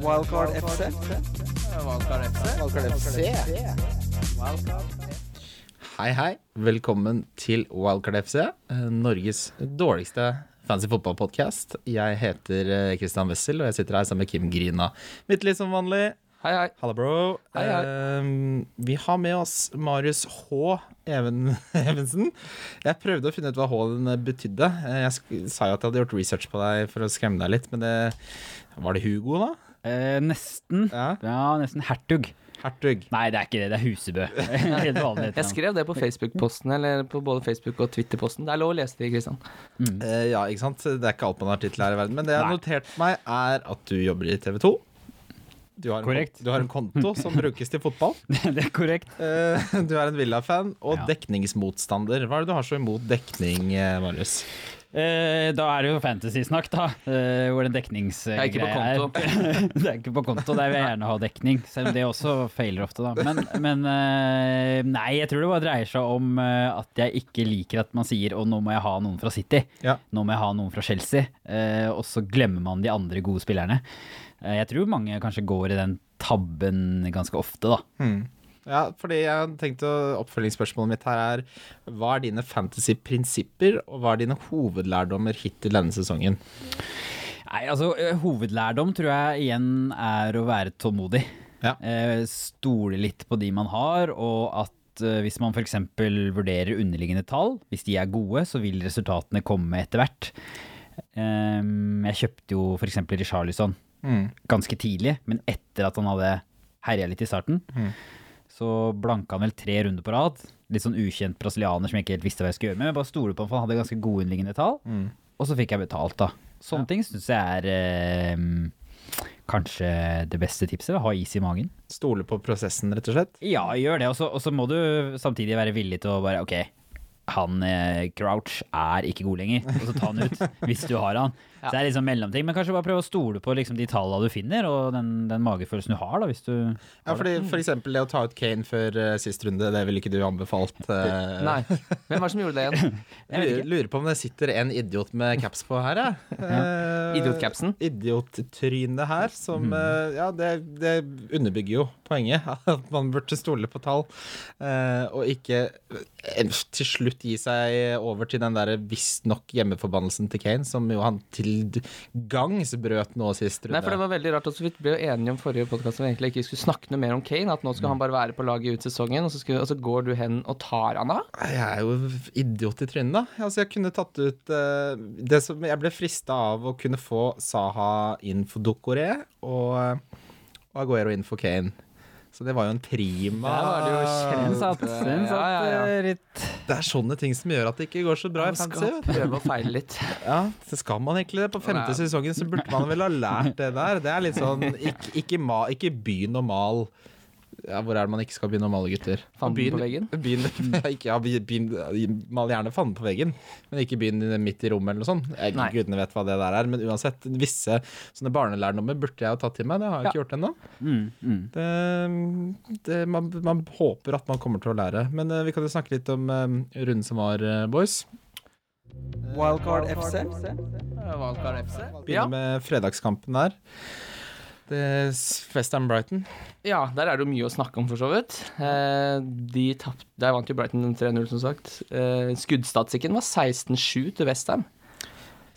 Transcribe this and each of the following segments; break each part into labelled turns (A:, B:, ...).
A: Wildcard FC.
B: Wildcard FC.
A: Wildcard FC.
C: Hei, hei. Velkommen til Wildcard FC, eh, Norges dårligste fancy fotballpodkast. Jeg heter eh, Christian Wessel, og jeg sitter her sammen med Kim Grina Mitt liv som vanlig.
B: Hei, hei.
C: Halla, bro.
B: Hei, hei.
C: Uh, vi har med oss Marius H. Even, Evensen. Jeg prøvde å finne ut hva H-en betydde. Eh, Jeg sk sa jo at jeg hadde gjort research på deg for å skremme deg litt, men det Var det Hugo, da?
D: Eh, nesten.
C: Ja.
D: Ja, nesten hertug.
C: Hertug.
D: Nei, det er ikke det. Det er Husebø. Helt vanlig.
B: Jeg skrev det på Facebook-posten, eller på både Facebook og Twitter-posten. Det er lov å lese det, Kristian.
C: Eh, ja, ikke sant? Det er ikke alt man har tittel her i verden. Men det jeg har notert meg, er at du jobber i TV 2. Du har, en, du har en konto som brukes til fotball.
D: det er korrekt.
C: Eh, du er en Villa-fan og
D: Ja.
C: dekningsmotstander. Hva er det du har så imot dekning, eh, Marius?
D: Eh, da er det jo fantasy-snakk, da. Eh, hvor den dekningsgreia
B: Det er ikke på konto.
D: det er ikke på konto. Der vil jeg gjerne ha dekning. Selv om det også feiler ofte, da. Men, men eh, nei, jeg tror det bare dreier seg om eh, at jeg ikke liker at man sier 'å, nå må jeg ha noen fra City'.
C: Ja.
D: Nå må jeg ha noen fra Chelsea. Eh, og så glemmer man de andre gode spillerne. Eh, jeg tror mange kanskje går i den tabben ganske ofte, da.
C: Ja, fordi jeg tenkte Oppfølgingsspørsmålet mitt her er hva er dine fantasy-prinsipper, og hva er dine hovedlærdommer hittil denne sesongen?
D: Nei, altså eh, Hovedlærdom tror jeg igjen er å være tålmodig.
C: Ja.
D: Eh, stole litt på de man har, og at eh, hvis man f.eks. vurderer underliggende tall, hvis de er gode, så vil resultatene komme etter hvert. Eh, jeg kjøpte jo f.eks. Richarlison
C: Mm.
D: ganske tidlig, men etter at han hadde herja litt i starten.
C: Mm.
D: Så blanka han vel tre runder på rad. Litt sånn ukjent brasilianer som jeg ikke helt visste hva jeg skulle gjøre med. Jeg bare stole på ham, for han hadde ganske gode underliggende tall.
C: Mm.
D: Og så fikk jeg betalt, da. Sånne ting syns jeg er eh, kanskje det beste tipset. Ha is i magen.
C: Stole på prosessen, rett og slett?
D: Ja, gjør det. Og så- Og så må du samtidig være villig til å bare Ok, han eh, Crouch er ikke god lenger. Og så ta han ut hvis du har han. Så det er liksom mellomting. Men kanskje bare prøve å stole på liksom de tallene du finner, og den, den magefølelsen du har, da, hvis du
C: Ja, fordi for eksempel det å ta ut Kane før uh, sist runde, det ville ikke du anbefalt? Uh...
B: Nei. Hvem var det som gjorde det igjen?
D: Jeg
C: Lurer, lurer på om det sitter en idiot med caps på her, jeg. Eh,
B: Idiotcapsen?
C: Idiottrynet her, som uh, Ja, det, det underbygger jo poenget. At man burde stole på tall, eh, og ikke til slutt gi seg over til den derre visstnok hjemmeforbannelsen til Kane, som jo han til gangs brøt nå sist.
B: Nei, for det var veldig rart. Også, vi ble jo enige om forrige podkast at vi egentlig ikke skulle snakke noe mer om Kane. At nå skal han bare være på laget ut sesongen, og så, skulle, og så går du hen og tar han av.
C: Jeg er jo idiot i trynet, da. Altså, jeg kunne tatt ut uh, det som Jeg ble frista av å kunne få Saha inn for Dokoré og, og Aguero inn for Kane. Så det var jo en prima
B: Der var det jo kjempe- Ja, ja, ja.
C: Det er sånne ting som gjør at det ikke går så bra i
B: Man
C: fantasy.
B: skal prøve å feile litt.
C: Ja, så skal man egentlig det. På femte sesongen så burde man vel ha lært det der. Det er litt sånn Ikke, ikke, ma, ikke begynn å mal ja, Hvor er det man ikke skal begynne å male, gutter?
B: Fanden
C: Begynn-
B: på veggen?
C: Begynn, ikke, ja, begynn, mal gjerne fanden på veggen, men ikke begynn midt i rommet eller noe sånt. Jeg,
B: Nei.
C: gudene vet hva det der er, men uansett, visse sånne barnelærdommer burde jeg jo tatt til meg. Det har jeg ikke gjort ennå.
D: mm, mm.
C: Det, det, man, man håper at man kommer til å lære. Men uh, vi kan jo snakke litt om uh, runden som var, uh, boys.
A: Wildcard FC.
B: Wildcard FC.
C: Begynner med fredagskampen der. Det er Westham Brighton.
B: ja, der er det jo mye å snakke om, for så vidt. Eh, de tapt, Der vant jo Brighton 3-0, som sagt. Eh, skuddstatistikken var 16-7 til Westham.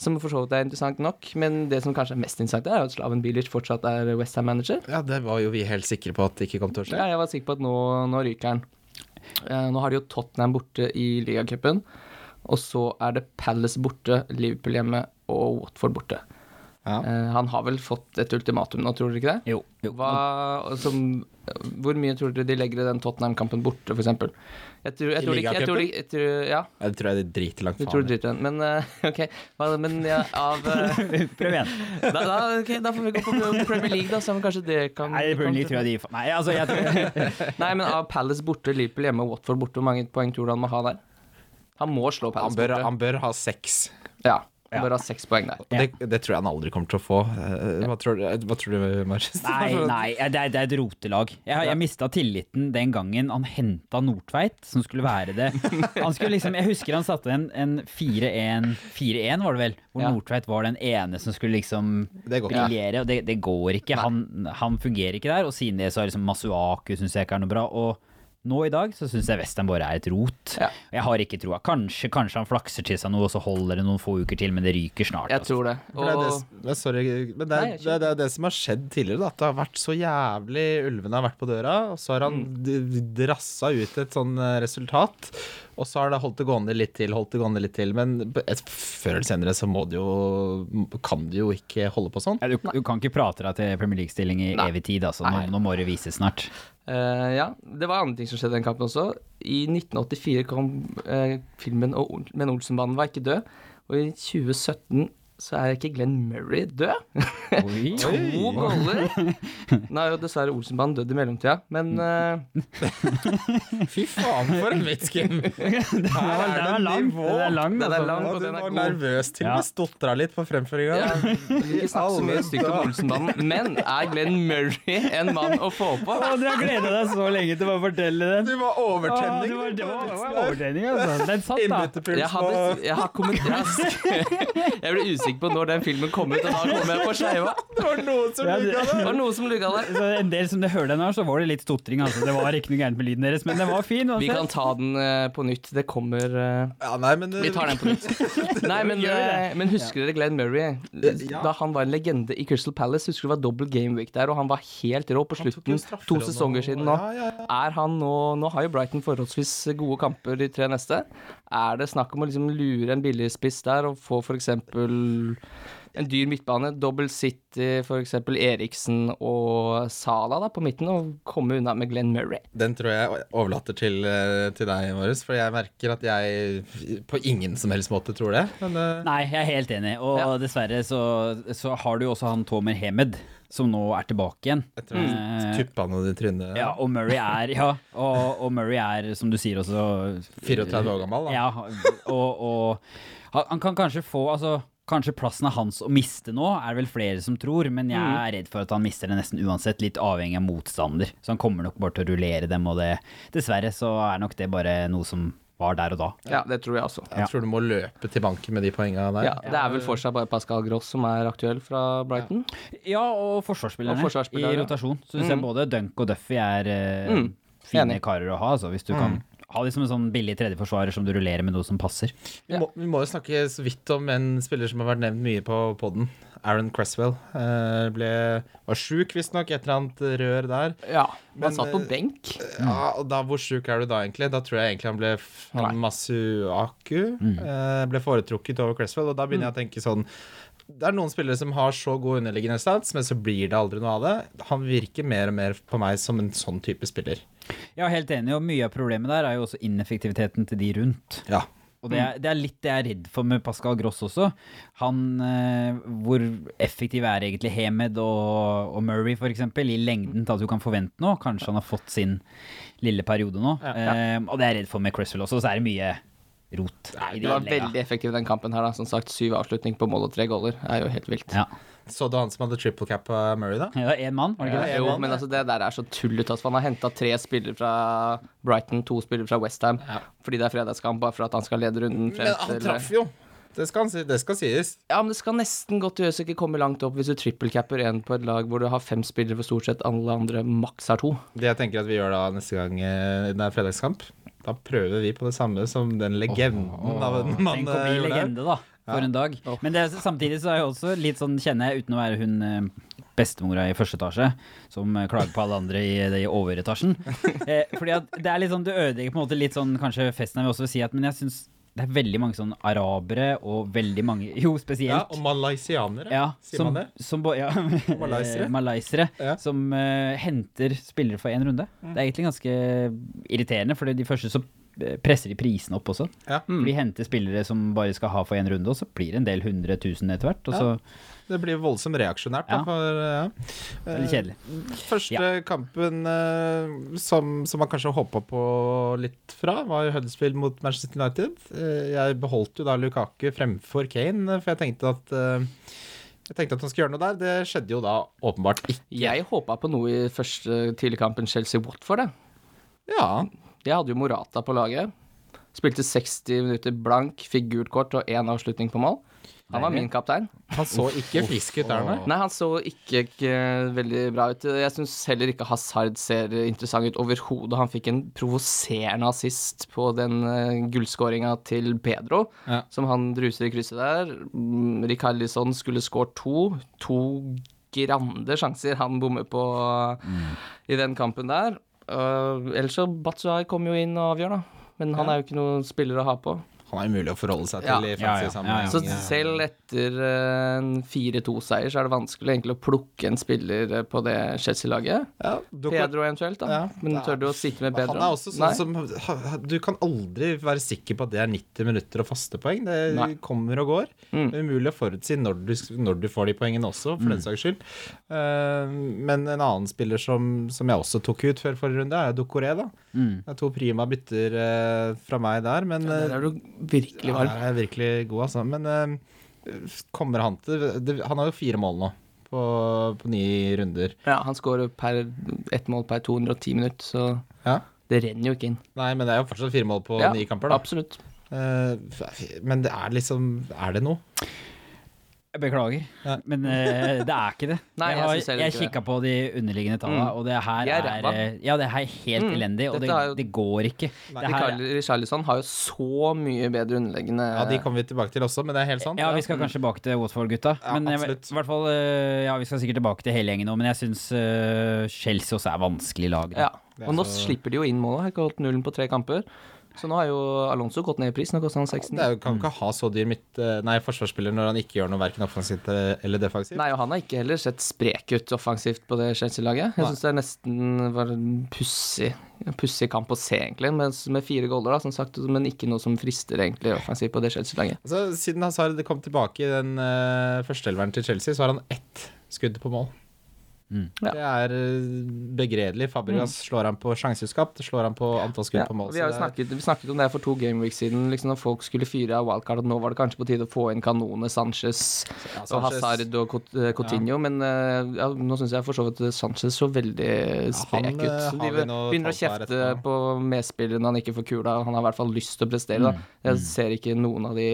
B: Som for så vidt er interessant nok, men det som kanskje er mest interessant, er at Slaven Bilic fortsatt er Westham-manager.
C: Ja, det var jo vi helt sikre på at det ikke kom til å skje.
B: Ja, jeg var sikker på at nå, nå ryker han. Eh, nå har de jo Tottenham borte i ligacupen. Og så er det Palace borte, Liverpool hjemme og Watford borte.
C: Ja.
B: Eh, han har vel fått et ultimatum nå, tror dere ikke det?
D: Jo. jo.
B: Hva, som, hvor mye tror dere de legger i den Tottenham-kampen borte, f.eks.? Jeg tror, jeg tror ikke jeg tror, jeg tror, Ja,
C: Jeg tror jeg de driter langt faen.
B: i. Men eh, OK. Hva, men ja, av eh,
D: Prøv igjen.
B: da, da, okay, da får vi gå på Premier League, da, så kanskje det kan
D: Nei, Premier League tror jeg de Nei, altså, jeg tror
B: Nei, men av Palace borte, Liverpool hjemme Watford borte, hvor mange poeng tror du han må ha der? Han må slå
C: Han
B: Palace
C: bør,
B: borte.
C: han bør ha seks.
B: Ja. Og bare ha seks poeng der.
C: Det, det tror jeg han aldri kommer til å få. Eh, Hva tror, du- hva tror du, Marius?
D: Nei, nei, det er, det er et rotelag. Jeg, jeg mista tilliten den gangen han henta Nordtveit, som skulle være det. Han skulle liksom, jeg husker han satte en, en 4-1, 4-1 var det vel, hvor
B: Ja.
D: Nordtveit var den ene som skulle liksom briljere, og det, det går ikke. Han, han fungerer ikke der, og siden det så er liksom Masuaku syns jeg ikke er noe bra. Og nå i dag så syns jeg Western bare er et rot.
B: Ja.
D: Jeg har ikke troa. Kanskje, kanskje han flakser til seg noe, og så holder det noen få uker til, men det ryker snart.
B: Jeg
D: altså.
B: tror det.
C: Og... det er det, sorry, men det er,
B: Nei,
C: det, er, det er det som har skjedd tidligere. Da, at det har vært så jævlig Ulvene har vært på døra, og så har han
B: Mm.
C: drassa ut et sånn eh, resultat. Og så har det holdt det gående litt til, holdt det gående litt til. Men før eller senere så må det jo Kan det jo ikke holde på sånn.
D: Ja, du, du kan ikke prate deg til Premier League-stilling i
B: Nei.
D: evig tid, altså. Nå, nå må det vises snart.
B: Eh, ja, det var andre ting som skjedde i den kampen også. I 1984 kom uh, filmen Men Olsenbanen var ikke død. Og i 2017 så er ikke Glenn Murray død.
D: Oi.
B: To goller! Nå er jo dessverre Olsenbanen dødd i mellomtida, men uh...
C: Fy faen, for en vits, Kim!
D: Det er lang. Den er lang,
B: Den er
D: altså.
B: lang. Og
C: du
B: den er
C: var
B: god.
C: nervøs til og
D: Ja.
C: med stotra litt på fremføringa.
B: Ja, vil ikke snakke så mye stygt om Olsenbanen. Men er Glenn Murray en mann å få på?
D: Å, du har gleda deg så lenge til å fortelle den.
C: Du var
D: Å,
C: overtenning.
D: det var, det var, det var overtenning, altså. Den satt, da.
B: Jeg, hadde, jeg har kommentert Jeg ble usikker på når den filmen kom ut, og da kom jeg på skeiva.
C: Det var noen som lugga
B: Det
C: det.
B: var noe som lugga der.
D: Så en del som det hører den her, så var det litt stotring. Altså. Det var ikke noe gærent med lyden deres, men den var fin.
B: Vi kan ta den eh, på nytt. Det kommer eh,
C: Ja, nei, men
B: Vi tar den på nytt. Nei, men, eh, men husker dere Glenn Murray? Da han var en legende i Crystal Palace. Husker du det var dobbel gameweek der, og han var helt rå på slutten. To sesonger siden nå.
C: Ja, ja, ja.
B: Er han nå Nå har jo Brighton forholdsvis gode kamper de tre neste. Er det snakk om å liksom lure en billigspiss der og få f.eks. en dyr midtbane? Dobbel City, f.eks. Eriksen og Sala da på midten, og komme unna med Glenn Murray?
C: Den tror jeg overlater til, eh, til deg, Marius, for jeg merker at jeg på ingen som helst måte tror det. Men uh...
D: Nei, jeg er helt enig. Og
B: Ja.
D: dessverre så, så har du jo også han Tomer Hemed, som nå er tilbake igjen.
C: jeg tror jeg
D: Eh,
C: tuppa noe i trynet.
D: Ja, og Murray er Ja, og, og Murray er, som du sier også
C: 34 år gammel, da.
D: Ja, og, og han, han kan kanskje få Altså, kanskje plassen er hans å miste nå, er det vel flere som tror, men jeg
B: Mm.
D: er redd for at han mister det nesten uansett, litt avhengig av motstander. Så han kommer nok bare til å rullere dem, og det Dessverre så er nok det bare noe som var der og da.
B: Ja, det tror jeg også.
C: Jeg tror du må løpe til banken med de poengene der.
B: Ja, det er vel fortsatt bare Pascal Gross som er aktuell fra Brighton.
D: Ja, og forsvarsspillerne,
B: Og forsvarsspillere,
D: i rotasjon. Så syns ser både Dunk og Duffy er uh,
B: Mm,
D: fine
B: enig.
D: karer å ha, altså, hvis du kan ha liksom som en sånn billig tredjeforsvarer som du rullerer med noe som passer.
C: Vi, må, vi må jo snakke så vidt om en spiller som har vært nevnt mye på poden. Aaron Cresswell. Eh, ble, var sjuk, visstnok. Et eller annet rør der.
B: Ja,
C: Men,
B: Han satt på
C: eh,
B: benk.
C: Ja, og da, Hvor sjuk er du da, egentlig? Da tror jeg egentlig han ble han Masuaku eh, ble foretrukket over Cresswell. Og da begynner jeg å tenke sånn Det er noen spillere som har så god underliggende stats, men så blir det aldri noe av det. Han virker mer og mer på meg som en sånn type spiller.
D: Jeg er helt enig, og mye av problemet der er jo også ineffektiviteten til de rundt.
C: Ja.
D: Og det er, det er litt det jeg er redd for med Pascal Gross også. Han, eh, Hvor effektiv er egentlig Hemed og, og Murray f.eks. i lengden til at du kan forvente noe? Kanskje han har fått sin lille periode nå. Eh, og det er jeg redd for med Cresswell også. Så er det mye rot. Nei, de
B: Det var veldig effektiv den kampen her. da Som sagt, syv avslutning på mål og tre goller. er jo helt vilt.
D: Ja.
C: Så du han som hadde triple cap på Murray, da?
D: Var én mann, var det ikke det?
C: Ja,
B: Jo, men altså det der er så tullete. Altså, han har henta tre spillere fra Brighton, to spillere fra Westham, fordi det er fredagskamp, bare for at han skal lede runden frem
C: Men han traff jo! Det skal, det skal sies.
B: Ja, men det skal nesten godt gjøres å ikke komme langt opp hvis du trippelcapper en på et lag hvor du har fem spillere for stort sett alle andre maks har to.
C: Det jeg tenker at vi gjør da neste gang eh, det er fredagskamp, da prøver vi på det samme som den legenden av en mann
D: Tenk å
C: eh,
D: bli legende, da. For en dag. Men det, samtidig så er jeg også litt sånn, kjenner jeg, uten å være hun eh, bestemora i første etasje, som eh, klager på alle andre i, i overetasjen. Eh, fordi at det er litt sånn, du ødelegger på en måte litt sånn, kanskje festen jeg vil også si at, men jeg syns det er veldig mange sånn arabere og veldig mange, jo spesielt.
C: Ja, og malaysianere,
D: Ja,
C: sier
D: som,
C: man det?
D: som, ja,
C: Malaysere.
D: eh, malaysere,
C: Ja.
D: som uh, henter spillere for én runde. Det er egentlig ganske irriterende, for de første så presser de prisene opp også.
C: Ja.
D: Mm. De henter spillere som bare skal ha for én runde, og så blir det en del hundre tusen etter hvert. Og så
C: Det blir voldsomt reaksjonært, da. For, ja.
D: det er kjedelig.
C: Første kampen eh, som, som man kanskje håpa på litt fra, var Huddersfield mot Manchester United. Eh, jeg beholdt jo da Lukaku fremfor Kane, for jeg tenkte at eh, jeg tenkte at han skulle gjøre noe der. Det skjedde jo da åpenbart ikke.
B: Jeg håpa på noe i første tidligkampen Chelsea-Watford, jeg.
C: Ja,
B: Jeg hadde jo Morata på laget. Spilte 60 minutter blank, fikk gult kort og én avslutning på mål. Han var min kaptein.
C: han så ikke frisk ut der, nei.
B: Nei, han så ikke, ikke veldig bra ut. Jeg syns heller ikke Hazard ser interessant ut overhodet. Han fikk en provoserende assist på den uh, gullskåringa til Pedro,
C: Ja.
B: som han druser i krysset der. Mm, Rikarlison skulle skåret to. To grande sjanser han bommer på uh, i den kampen der. Uh, ellers så Batshuay kommer jo inn og avgjør, da. Men han er jo ikke noen spiller å ha på.
C: Han er umulig å forholde seg til
B: Ja.
C: i
D: Ja, ja,
C: fancy
D: ja, ja.
B: Så
C: sammenheng.
B: selv etter en 4-2-seier, så er det vanskelig egentlig å plukke en spiller på det Chelsea-laget.
C: Ja,
B: Pedro eventuelt, da.
C: Ja,
B: Men tør du å sitte med Pedro?
C: Han er også sånn som Du kan aldri være sikker på at det er 90 minutter og faste poeng. Det
B: Nei.
C: kommer og går.
B: Mm.
C: Det er umulig å forutsi når du, når du får de poengene også, for den saks skyld. Eh, men en annen spiller som, som jeg også tok ut før forrige runde, er Dokoré. da.
D: Mm.
C: Det er to prima bytter uh, fra meg der, men
B: Der
C: eh,
B: er du virkelig
C: ja, jeg er virkelig god, altså. Men uh, kommer han til det, Han har jo fire mål nå. På, på ni runder.
B: Ja, han skårer per ett mål per 210 minutter, så
C: Ja.
B: det renner jo ikke inn.
C: Nei, men det er jo fortsatt fire mål på
B: ja,
C: ni kamper, da.
B: Absolutt.
C: Uh, men det er liksom Er det noe?
D: Beklager,
C: Ja.
D: men uh, det er ikke det.
B: Nei, jeg
D: jeg har, jeg kikka på de underliggende tallene,
B: Mm.
D: og det her
B: er
D: er, eh, Ja, det her er helt
B: Mm.
D: elendig, og det,
B: er jo-
D: det går ikke.
C: Nei,
D: Det her,
B: Richarlison har jo så mye bedre underliggende
C: Ja, de kommer vi tilbake til også, men det er helt sant.
D: ja, vi skal kanskje tilbake til Watford-gutta.
C: Ja,
D: men jeg,
C: absolutt.
D: i hvert fall, eh, ja, vi skal sikkert tilbake til hele gjengen nå, men jeg syns uh, Chelsea også er vanskelig lag. da.
B: Ja. Og nå
C: så-
B: slipper de jo inn målet. Har ikke holdt nullen på tre kamper. Så nå har jo Alonso gått ned i pris. Nå koster han 16.
C: Det er jo, kan ikke ha så dyr midt, eh, nei, forsvarsspiller når han ikke gjør noe verken offensivt eller defensivt.
B: Nei, og han har ikke heller sett sprek ut offensivt på det Chelsea-laget. Jeg syns det er nesten var en pussig pussig kamp å se, egentlig, med, med fire goller, da, som sagt, men ikke noe som frister egentlig offensivt på det Chelsea-laget.
C: Altså, siden Hazard kom tilbake i den uh, førsteelveren til Chelsea, så har han ett skudd på mål.
D: Mm.
B: Ja.
C: Det er eh, begredelig. Fabregas slår han på sjanseskapt, slår han på antall skudd
B: Ja,
C: på mål.
B: vi, snakket, vi snakket om det for to gameweeks siden, liksom når folk skulle fyre av wildcard, Og nå var det kanskje på tide å få inn kanonene Sanchez
C: ja,
B: og Hazard og eh, Coutinho, men eh, ja, nå syns jeg for så vidt Sanchez så veldig sprek ut. De begynner å kjefte på medspillere når han ikke får kula, han har i hvert fall lyst til å prestere. Da. Jeg ser ikke noen av de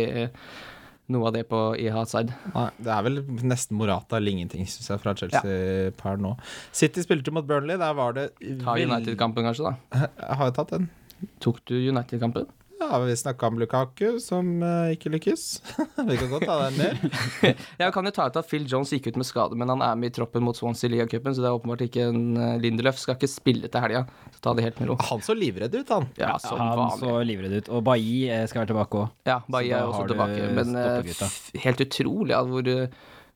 B: noe av det på i Hazard.
C: Nei, det er vel nesten Morata eller ingenting, syns jeg, fra Chelsea per nå. City spilte mot Burnley. Der var det
B: Ta United-kampen, kanskje, da.
C: Jeg har jo tatt den.
B: Tok du United-kampen?
C: Ja, vi snakka om Lukaku, som uh, ikke lykkes. vi kan godt ta den ned.
B: Jeg kan jo ta ut at Phil Jones gikk ut med skade, men han er med i troppen mot Swansea Liga-cupen, så det er åpenbart ikke en uh, Lindelöf skal ikke spille til helga. Så ta det helt med ro.
C: Han så livredd ut, han.
B: Ja, ja
D: Han
B: vanlig.
D: så livredd ut. Og Bailly eh, skal være tilbake òg.
B: Ja, Bailly er også tilbake, men f- helt utrolig ja, hvor,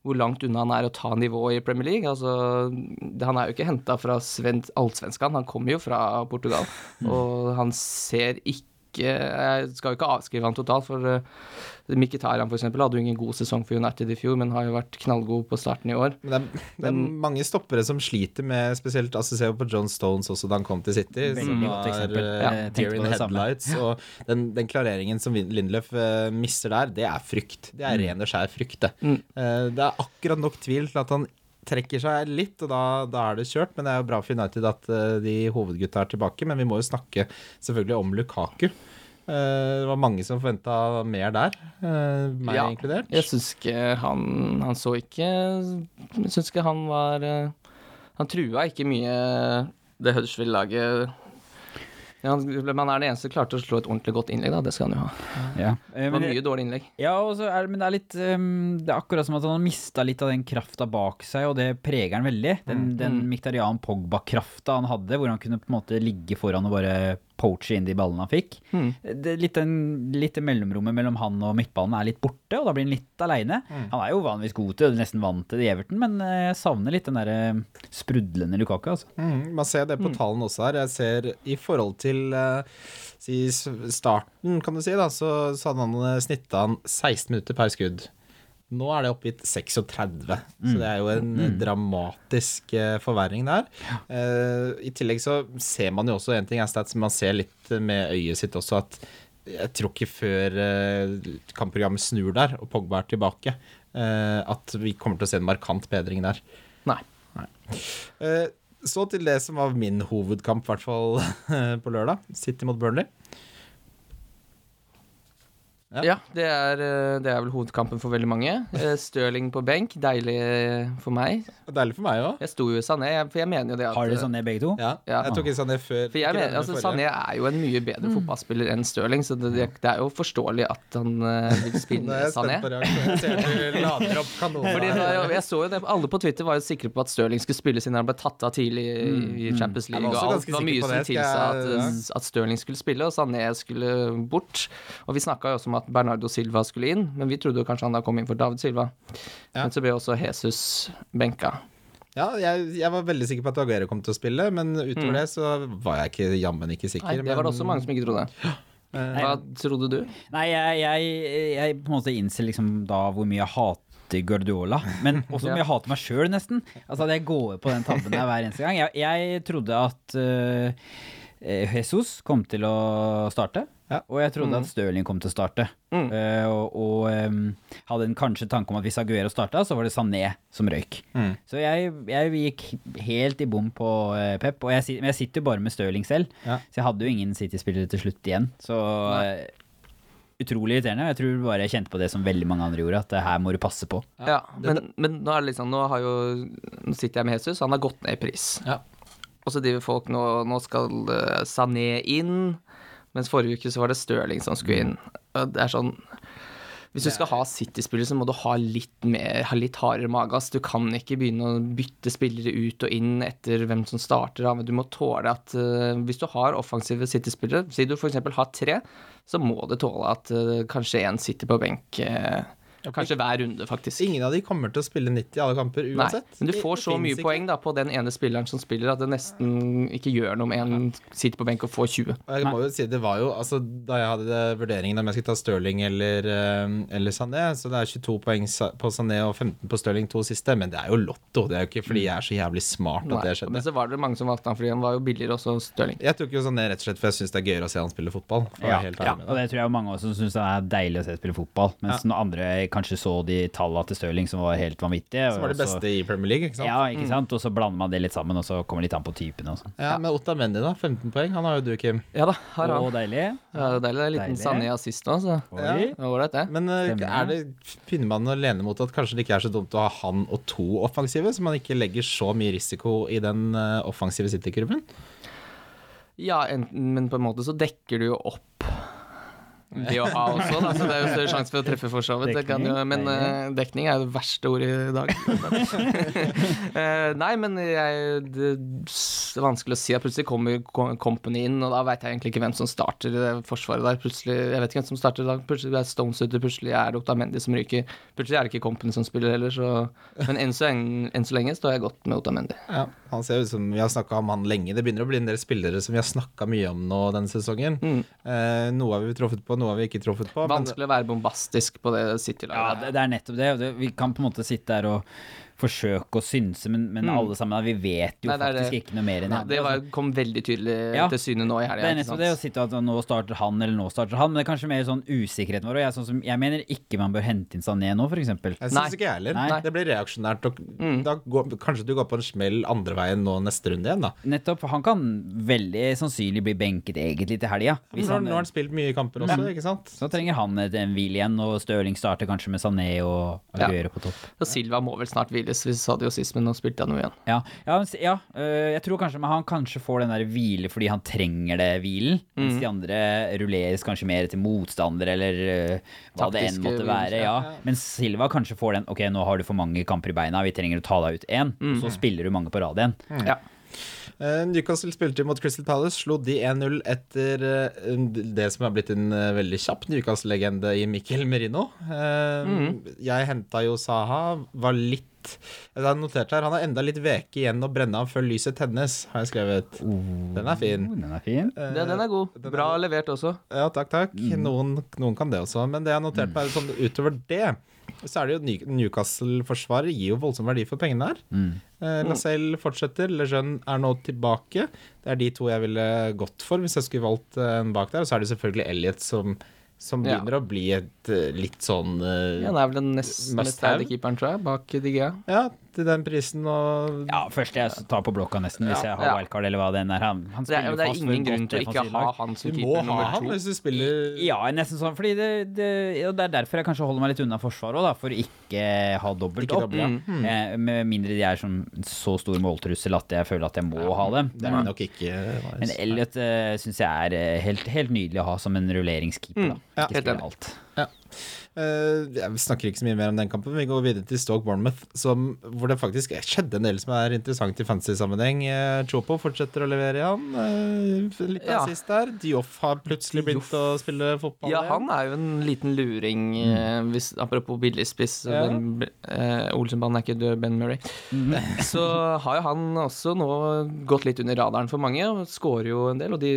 B: hvor langt unna han er å ta nivået i Premier League. Altså, det- han er jo ikke henta fra allsvenskan, han kommer jo fra Portugal. Og han ser ikke Jeg skal jo ikke avskrive han totalt, for uh, Mkhitaryan for eksempel hadde jo ingen god sesong for United i fjor, men har jo vært knallgod på starten i år.
C: Men det er, det er
B: Men-
C: mange stoppere som sliter med spesielt altså Se på John Stones også da han kom til City. Som var uh,
D: Ja, jeg
C: deer in headlights. Og den, den klareringen som Lindløf Lindelöf eh, mister der, det er frykt. Det er ren og skjær frykt, det.
B: Mm.
C: Uh, det er akkurat nok tvil til at han trekker seg litt, og da, da er det kjørt. Men det er jo bra for United at eh, de hovedgutta er tilbake. Men vi må jo snakke selvfølgelig om Lukaku. Eh, det var mange som forventa mer der, eh, meg
B: Ja,
C: inkludert.
B: Jeg syns ikke han Han så ikke Jeg syns ikke han var Han trua ikke mye det Huddersfield-laget. Ja, men han er den eneste som klarte å slå et ordentlig godt innlegg, da. Det skal han jo ha.
D: Ja. Eh,
B: Det var mye dårlig innlegg.
D: Ja, er, men det er litt um, Det er akkurat som at han har mista litt av den krafta bak seg, og det preger han veldig. Den, den
B: Mm.
D: Miktarian Pogba-krafta han hadde, hvor han kunne på en måte ligge foran og bare poache inn de ballene han fikk.
B: Mm.
D: Det, litt, den, litt mellomrommet mellom han og midtbanen er litt borte, og da blir han litt aleine. Han er jo vanligvis god til, nesten vant til det i Everton, men eh, jeg savner litt den derre sprudlende Lukaku, altså.
C: Mm, man ser det på tallene også her. Jeg ser i forhold til eh, si starten, kan du si, da, så, så hadde han eh, snitta han 16 minutter per skudd. Nå er det oppgitt 36, så det er jo en eh, dramatisk eh, forverring der. Eh, I tillegg så ser man jo også en ting er stats, men man ser litt med øyet sitt også at jeg tror ikke før eh, kampprogrammet snur der, og Pogba er tilbake, at vi kommer til å se en markant bedring der.
B: Nei.
C: Nei. Så til det som var min hovedkamp, i hvert fall på lørdag. City mot Burnley. Ja.
B: Ja, det er, eh, det er vel hovedkampen for veldig mange. Eh, Stirling på benk, deilig for meg.
C: Deilig for meg òg.
B: Jeg sto jo i Sané, for jeg mener jo det at
D: Har dere Sané begge to?
C: Ja.
B: Ja.
C: Jeg tok ikke Sané før.
B: For jeg mener, altså. Sané er jo en mye bedre fotballspiller enn Stirling, så det, det, er jo forståelig at han eh, vil spille Sané.
C: Jeg.
B: Fordi så jo det, Alle på Twitter var jo sikre på at Stirling skulle spille siden han ble tatt av tidlig i i Champions
C: Jeg
B: League.
C: var også
B: Og alt var mye
C: på
B: som tilsa at, at Stirling skulle spille, og Sané skulle bort. Og vi snakka jo også om at Bernardo Silva skulle inn, men vi trodde jo kanskje han da kom inn for David Silva.
C: Ja.
B: Men så ble også Jesus benka.
C: Ja, jeg, jeg var veldig sikker på at Aguero kom til å spille, men utover det så var jeg ikke jammen ikke sikker.
B: Mm. Nei, det var det også mange som ikke trodde. Hva trodde du?
D: Nei, jeg, jeg, jeg på en måte innser liksom da hvor mye jeg hater Guardiola, men også hvor mye jeg hater meg sjøl, nesten. Altså at jeg går på den tabben der hver eneste gang. Jeg, jeg trodde at uh, Jesus kom til å starte,
C: Ja.
D: og jeg trodde at Stirling kom til å starte.
B: Mm.
D: Uh, og og um, hadde en kanskje tanke om at hvis Aguero starta, så var det Sané som røyk.
C: Mm.
D: Så jeg, jeg gikk helt i bom på uh, Pep, og jeg, men jeg sitter jo bare med Stirling selv,
C: Ja.
D: så jeg hadde jo ingen City-spillere til slutt igjen. Så uh, utrolig irriterende. Jeg tror bare jeg kjente på det som veldig mange andre gjorde, at det her må du passe på.
B: Ja, men, men nå er det liksom Nå har jo Nå sitter jeg med Jesus, han har gått ned i pris.
C: Ja.
B: Og så driver folk nå Nå skal Sané inn, mens forrige uke så var det Stirling som skulle inn. Det er sånn Hvis du skal ha City-spillere, så må du ha litt mer Ha litt hardere mage. Du kan ikke begynne å bytte spillere ut og inn etter hvem som starter. men Du må tåle at eh, hvis du har offensive City-spillere, si du f.eks. har tre, så må du tåle at eh, kanskje én sitter på benk. Eh, Kanskje hver runde, faktisk.
C: Ingen av de kommer til å spille 90 i alle kamper
B: Nei,
C: uansett.
B: men du får
C: det
B: så mye
C: ikke.
B: poeng da på den ene spilleren som spiller, at det nesten ikke gjør noe om en sitter på benk og får 20.
C: Og Jeg må jo si, det var jo, altså Da jeg hadde vurderingen om jeg skulle ta Stirling eller, eh, eller Sané, så det er 22 poeng på Sané og 15 på Stirling to siste, men det er jo lotto. Det er jo ikke fordi jeg er så jævlig smart at det skjedde.
B: Men så var det mange som valgte han fordi han var jo billigere også, Stirling.
C: Jeg tok jo Sané rett og slett for jeg syns det er gøyere å se han spille fotball.
D: Ja, ja, og det tror jeg mange også syns det er deilig å se spille fotball. Mens når andre kanskje så de tallene til Stirling som var helt vanvittige.
C: Som var det
D: så-
C: beste i Premier League, ikke sant?
D: Ja, ikke sant? Og så blander man det litt sammen, og så kommer det litt an på typene og sånn.
C: Ja, Men Otta Mendy, da. 15 poeng. Han har jo du, Kim.
B: Ja da, har han.
D: Og deilig.
B: Ja, det er deilig. Det er en liten Sanne assist nå, så
C: Ja.
B: Ålreit, det.
C: Men eh, er det, finner man å lene mot at kanskje det ikke er så dumt å ha han og to offensive, så man ikke legger så mye risiko i den eh, offensive City-kurven?
B: Ja, enten, men på en måte så dekker du jo opp det å ha også, da, så det er jo større sjanse for å treffe for så vidt. Det jo, men eh, dekning er jo det verste ordet i dag. uh, nei, men jeg, det er vanskelig å si at plutselig kommer Ko- Company inn, og da veit jeg egentlig ikke hvem som starter i det forsvaret der. Plutselig, jeg vet ikke hvem som starter da. Plutselig er Stones ute, plutselig er Otamendi som ryker. Plutselig er det ikke Company som spiller heller, så Men enn så, lenge- enn så lenge står jeg godt med Otamendi.
C: Ja, han ser ut som Vi har snakka om han lenge. Det begynner å bli en del spillere som vi har snakka mye om nå denne sesongen.
B: Mm.
C: Uh, noe har vi truffet på, noe vi ikke truffet på. men-
B: Vanskelig å være bombastisk på det
D: Ja,
B: City-laget.
D: det, det er nettopp det. Vi kan på en måte sitte der og forsøke å synse, men, men
B: Mm.
D: alle sammen, vi vet jo
B: Nei,
D: faktisk
B: det.
D: ikke noe mer enn
B: Nei, det var, kom veldig tydelig
D: Ja.
B: til syne nå i helga.
D: Det er
B: nesten
D: nettopp det å sitte at nå starter han eller nå starter han, men det er kanskje mer sånn usikkerheten vår. Og jeg, sånn som, jeg mener ikke man bør hente inn Sané nå, f.eks.
C: Jeg syns ikke jeg heller.
D: Nei.
C: Det blir reaksjonært. Og
B: Mm.
C: da går, kanskje du går på en smell andre veien nå neste runde igjen, da.
D: Nettopp, han kan veldig sannsynlig bli benket egentlig til helga.
C: Nå har nå har han spilt mye kamper også, ikke sant?
D: Så trenger han en hvil igjen, og Stirling starter kanskje med Sané og
B: Ja.
D: På topp.
B: Og Silva må vel snart hviles, vi sa det jo sist, men nå spilte han jo igjen.
D: Ja, ja, men ja øh, jeg tror kanskje men han kanskje får den der hvile fordi han trenger det hvilen, mens
B: Mm.
D: de andre rulleres kanskje mer til motstander eller øh, hva det enn måtte være. Ja. Mens Silva kanskje får den ok, nå har du for mange kamper i beina, vi trenger å ta deg ut én, og så spiller du mange på rad igjen.
B: Ja.
C: Eh, Newcastle spilte mot Crystal Palace, slo de 1-0 etter eh, det som har blitt en eh, veldig kjapp Newcastle-legende i Mikkel Merino. Eh, Jeg henta jo Saha, var litt Jeg har notert her, Han har enda litt veke igjen å brenne av før lyset tennes, har jeg skrevet. Den er fin.
D: Oh, den er fin.
C: Eh,
B: ja, den er god.
C: den
B: Bra
C: er...
B: levert også.
C: Ja, takk, takk. Noen, noen kan det også. Men det jeg har notert meg sånn utover det, så er det jo Newcastle-forsvaret gir jo voldsom verdi for pengene her.
D: Mm.
C: Eh, Lacelle fortsetter, Lejeune er nå tilbake. Det er de to jeg ville gått for hvis jeg skulle valgt eh, en bak der. Og så er det selvfølgelig Elliot som, som
B: Ja.
C: begynner å bli et eh, litt sånn uh,
B: Ja, han er vel den nest mest
C: have.
B: keeperen, tror jeg, bak Digea.
C: Ja, til den prisen og
D: Ja, første jeg tar på blokka nesten, hvis jeg har
B: Ja.
D: wildcard eller hva det enn er. Han, han
B: Det er, det er ingen grunn til å ikke ha han som keeper nummer to.
C: Du må ha han hvis du spiller
D: Ja, nesten sånn, fordi det, det, og det er derfor jeg kanskje holder meg litt unna forsvaret òg, for å ikke ha dobbelt
C: Ikke
D: opp.
C: dobbelt, ja.
B: Mm.
D: Eh, med mindre de er som så stor måltrussel at jeg føler at jeg må ha dem.
C: Det er
D: Men,
C: nok ikke
D: men Elliot uh, syns jeg er eh, helt, helt nydelig å ha som en rulleringskeeper. Da.
B: Mm, ja,
D: Ikke spille alt.
C: Eh, jeg snakker ikke så mye mer om den kampen. Vi går videre til Stoke Bournemouth, som, hvor det faktisk skjedde en del som er interessant i fantasy-sammenheng. Uh, Chopo fortsetter å levere igjen. Uh, litt
B: Ja.
C: assist der. Dioff har plutselig begynt å spille fotball.
B: Ja, han er jo en liten luring, eh, hvis, apropos billigspiss.
C: Ja.
B: Eh, Olsenbanen er ikke død, Ben Murray. Så har jo han også nå gått litt under radaren for mange, og skårer jo en del. Og de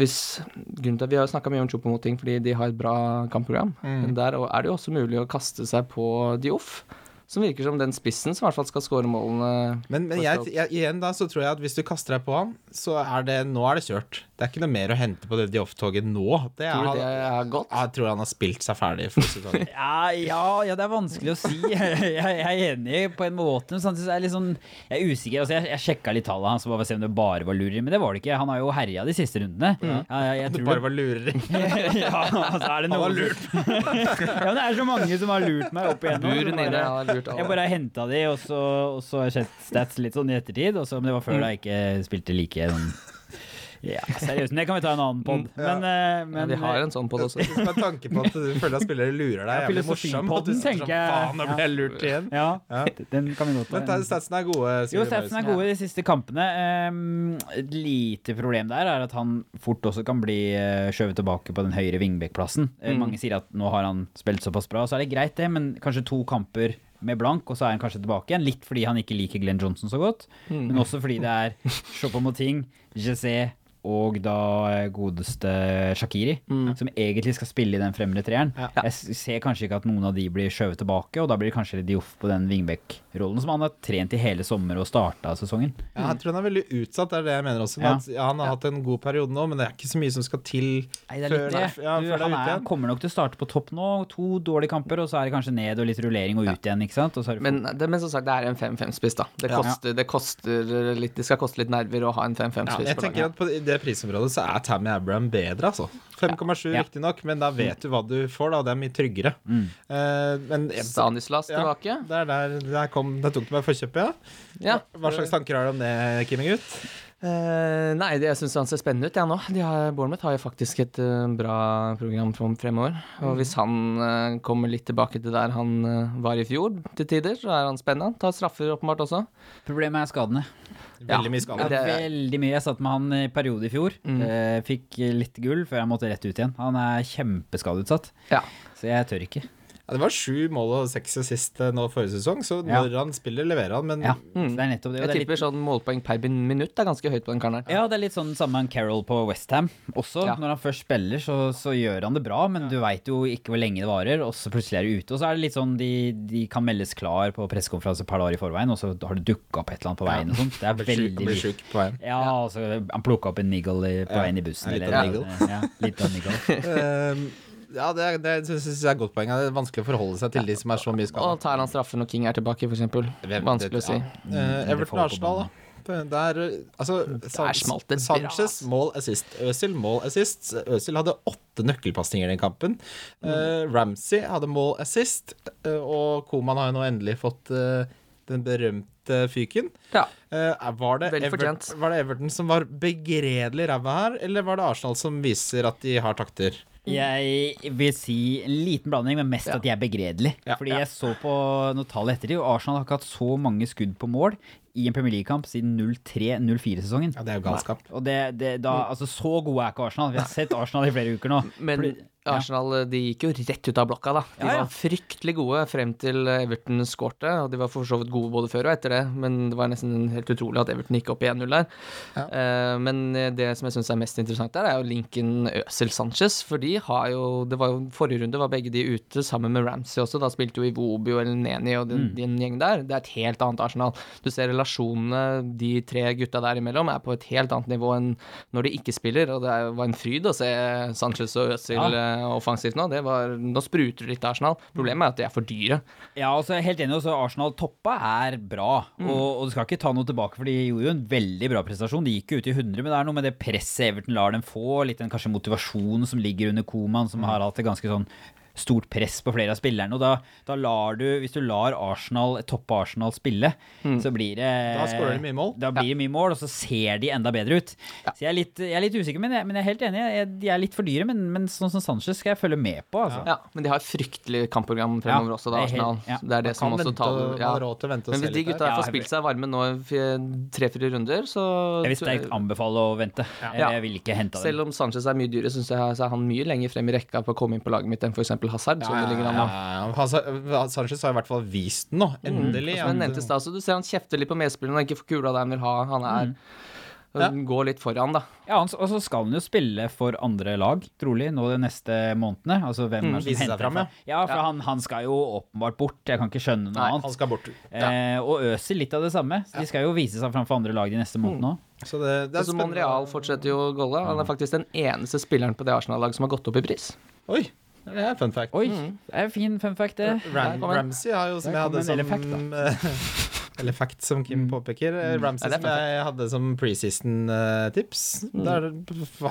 B: hvis, grunnen til at Vi har snakka mye om Chopomoting fordi de har et bra kampprogram. Men der er det jo også mulig å kaste seg på Dioff, som virker som den spissen som i hvert fall skal skåre målene.
C: Men, men jeg, jeg, igjen da så tror jeg at hvis du kaster deg på han, så er det nå er det kjørt. Det er ikke noe mer å hente på det Dioff-toget nå. Det er,
B: Tror du det er godt?
C: Jeg tror han har spilt seg ferdig for sesongen.
D: Ja, ja, ja, det er vanskelig å si. Jeg, jeg er enig på en måte, men samtidig er jeg litt sånn Jeg er usikker. Altså, jeg, jeg sjekka litt tallene hans for å se om det bare var lureri, men det var det ikke. Han har jo herja de siste rundene. Ja, jeg, jeg
C: Det bare var lureri.
D: ja, altså er det
C: Han
D: noen
C: var lurt.
D: ja, men det er så mange som har lurt meg opp igjennom.
B: Bur
D: så
B: nede
D: bare-
B: har lurt
D: Jeg
B: alle.
D: bare henta de, og så, og så har jeg sett stats litt sånn i ettertid. Og så, men det var før da jeg ikke spilte like sånn Ja, seriøst. Men det kan vi ta en annen pod.
C: Ja.
D: Men, eh,
B: Ja, vi har en sånn pod også.
C: Med tanke på at du føler at spillere lurer deg, jævlig morsom. Og du sitter sånn, faen, nå ble jeg lurt igjen.
D: Ja,
C: Ja.
D: den kan vi godt
C: Men statsen statsene er gode.
D: Jo, statsen er gode de siste kampene. Um, et lite problem der er at han fort også kan bli uh, skjøvet tilbake på den høyre wingback-plassen. Eh,
B: Mm.
D: Mange sier at nå har han spilt såpass bra, så er det greit det, men kanskje to kamper med blank, og så er han kanskje tilbake igjen. Litt fordi han ikke liker Glenn Johnson så godt,
B: Mm.
D: men også fordi det er Chopomoting, Jesse og da eh, godeste Shakiri,
B: Mm.
D: som egentlig skal spille i den fremre treeren.
C: Ja.
D: Jeg ser kanskje ikke at noen av de blir skjøvet tilbake, og da blir det kanskje Dioff på den wingback-rollen som han har trent i hele sommer og starta sesongen.
C: Ja, jeg tror han er veldig utsatt, det er det jeg mener også.
D: Ja.
C: At, ja, han har hatt en god periode nå, men det er ikke så mye som skal til
D: Nei, det er
C: før,
D: litt det.
C: ja,
D: Du,
C: før det
D: han
C: er han
D: er, kommer nok til å starte på topp nå. To dårlige kamper, og så er det kanskje ned og litt rullering og ut igjen, ikke sant? Og så er det
B: Men, det, men som sagt, det er en 5-5-spiss, da. Det
C: Ja.
B: koster, det koster litt Det skal koste litt nerver å ha en 5-5-spiss
C: Jeg
B: på laget.
C: I det prisområdet så er Tammy Abraham bedre, altså. 5,7
D: Ja.
C: riktignok, men da vet du hva du får, da. Det er mye tryggere.
D: Mm.
C: Uh, men
B: Stanislas
C: Ja.
B: tilbake.
C: det er der, der kom Der tok du meg forkjøpet, ja.
B: Ja.
C: Hva slags tanker har du om det, Kimmy-gutt?
B: Eh, nei, det, jeg syns han ser spennende ut, jeg nå. De har, Bournemouth har jo faktisk et uh, bra program fremover. Og hvis han uh, kommer litt tilbake til der han var i fjor, til tider, så er han spennende. Han tar straffer åpenbart også.
D: Problemet er skadene.
C: Veldig mye
D: Ja,
B: det-
D: Veldig mye. Jeg satt med han i periode i fjor.
B: Mm.
D: Eh, fikk litt gull før jeg måtte rett ut igjen. Han er kjempeskadeutsatt,
B: Ja.
D: så jeg tør ikke.
C: Ja, det var sju mål og seks assist eh, nå forrige sesong, så
D: Ja.
C: når han spiller, leverer han. Men
D: Ja,
B: Mm.
D: det er nettopp det.
B: Jeg
D: det er litt-
B: sånn målpoeng per minutt er ganske høyt på den karen her.
D: Ja, det er litt sånn samme med Carroll på Westham også.
B: Ja.
D: Når han først spiller, så, så gjør han det bra, men du veit jo ikke hvor lenge det varer, og så plutselig er det ute. Og så er det litt sånn de, de kan meldes klar på pressekonferanse et par dager i forveien, og så har det dukka opp et eller annet på veien og sånt. Det er veldig
C: blir sjuk på veien.
D: Ja, altså han plukka opp en niggle på veien i bussen.
C: Litt
D: eller-
C: niggle.
D: Ja, litt av niggle.
C: Ja, det, er- det syns jeg er et godt poeng. Det er vanskelig å forholde seg til de som er så mye skada.
B: Og tar han straffen når King er tilbake, f.eks. Vanskelig å si.
C: Eh, Everton Arsenal, da. Der, eh, altså, San-
B: smalt det bra,
C: Sanchez
B: ass.
C: mål assist. Øzil mål assist. Øzil hadde åtte nøkkelpasninger i den kampen.
B: Mm.
C: Eh, Ramsey hadde mål assist. eh, og Koman har jo nå endelig fått eh, den berømte fyken.
B: Ja.
C: Eh, var, det
B: Vel
C: Everton,
B: fortjent.
C: var det Everton som var begredelig ræva her, eller var det Arsenal som viser at de har takter?
D: Jeg vil si en liten blanding, men mest
B: Ja.
D: at de er begredelige.
C: Ja.
D: Fordi jeg så på noen tall etter det, og Arsenal har ikke hatt så mange skudd på mål i en Premier League-kamp siden 03-04-sesongen.
C: Ja, det er jo galskap.
D: Og det, det, da, altså Så gode er ikke Arsenal. Vi har sett Arsenal i flere uker nå.
B: Men
D: ja.
B: Arsenal de gikk jo rett ut av blokka, da. De
D: Ja, ja.
B: var fryktelig gode frem til Everton skårte, og de var for så vidt gode både før og etter det, men det var nesten helt utrolig at Everton gikk opp i 1-0 der.
C: Ja.
B: Eh, men det som jeg syns er mest interessant der, er jo linken Øsel Sanchez, for de har jo Det var jo forrige runde var begge de ute sammen med Ramsey også, da spilte jo Iwobi og Elneni og den,
D: Mm.
B: den gjeng der. Det er et helt annet Arsenal. Du ser relasjonene de tre gutta der imellom er på et helt annet nivå enn når de ikke spiller, og det var en fryd å se Sanchez og Øzil
D: Ja.
B: eh, offensivt nå. Det var, nå spruter det litt Arsenal. Problemet er at de er for dyre.
D: Ja, altså jeg er helt enig. Også Arsenal toppa er bra.
B: Mm.
D: Og, og du skal ikke ta noe tilbake, for de gjorde jo en veldig bra prestasjon. De gikk jo ut i 100, men det er noe med det presset Everton lar dem få. Litt den kanskje motivasjonen som ligger under Koman,
B: Mm.
D: som har hatt et ganske sånn stort press på flere av spillerne. Og da, da lar du, hvis du lar Arsenal, toppe Arsenal spille,
B: Mm.
D: så blir det
C: Da skårer de mye mål.
D: Da blir det mye mål, og så ser de enda bedre ut. Så jeg er litt, jeg er litt usikker, men jeg, men jeg er helt enig. Jeg, de er litt for dyre, men, men sånn som Sanchez skal jeg følge med på, altså.
B: Ja, men de har et fryktelig kampprogram fremover
D: Ja,
B: også, da,
D: det
B: Arsenal.
D: ja.
B: Det er det
C: Man
B: som også
C: tar
B: ja. Men hvis de gutta får spilt seg varme nå tre-fire runder, så
D: Jeg vil sterkt anbefale å vente.
B: Ja.
D: Jeg vil ikke hente dem.
B: Selv om Sanchez er mye dyrere, syns jeg så er han mye lenger frem i rekka på å komme inn på laget mitt enn f.eks. Hazard.
C: Ja, ja, ja, ja. Hazard- Sanchez har i hvert fall vist den nå, endelig.
B: Som jeg
C: at-
B: nevnte så du ser han kjefter litt på medspillerne og ikke får kula der han vil ha. Han er
C: Ja.
B: Går litt foran, da.
D: Ja, Og så skal han jo spille for andre lag, trolig, nå de neste månedene. Altså hvem
B: Mm,
D: er det som henter
C: fram,
D: ja. Ja, for
B: Ja.
D: Han, han skal jo åpenbart bort. Jeg kan ikke skjønne noe
B: Nei,
C: Han skal bort.
D: Eh, og Øzil litt av det samme. Så De skal jo vise seg fram for andre lag de neste månedene òg.
C: Så det, det er
B: Altså, Monreal fortsetter jo å golle. Han er faktisk den eneste spilleren på det Arsenal-laget som har gått opp i pris.
C: Oi, det er fun fact.
D: Oi, det er fin fun fact, det.
C: Ram. Ramsey har jo, som jeg hadde som Eller fact, som Kim påpeker. Eh, Ramsey
B: Ja,
C: som jeg hadde som preseason-tips. Der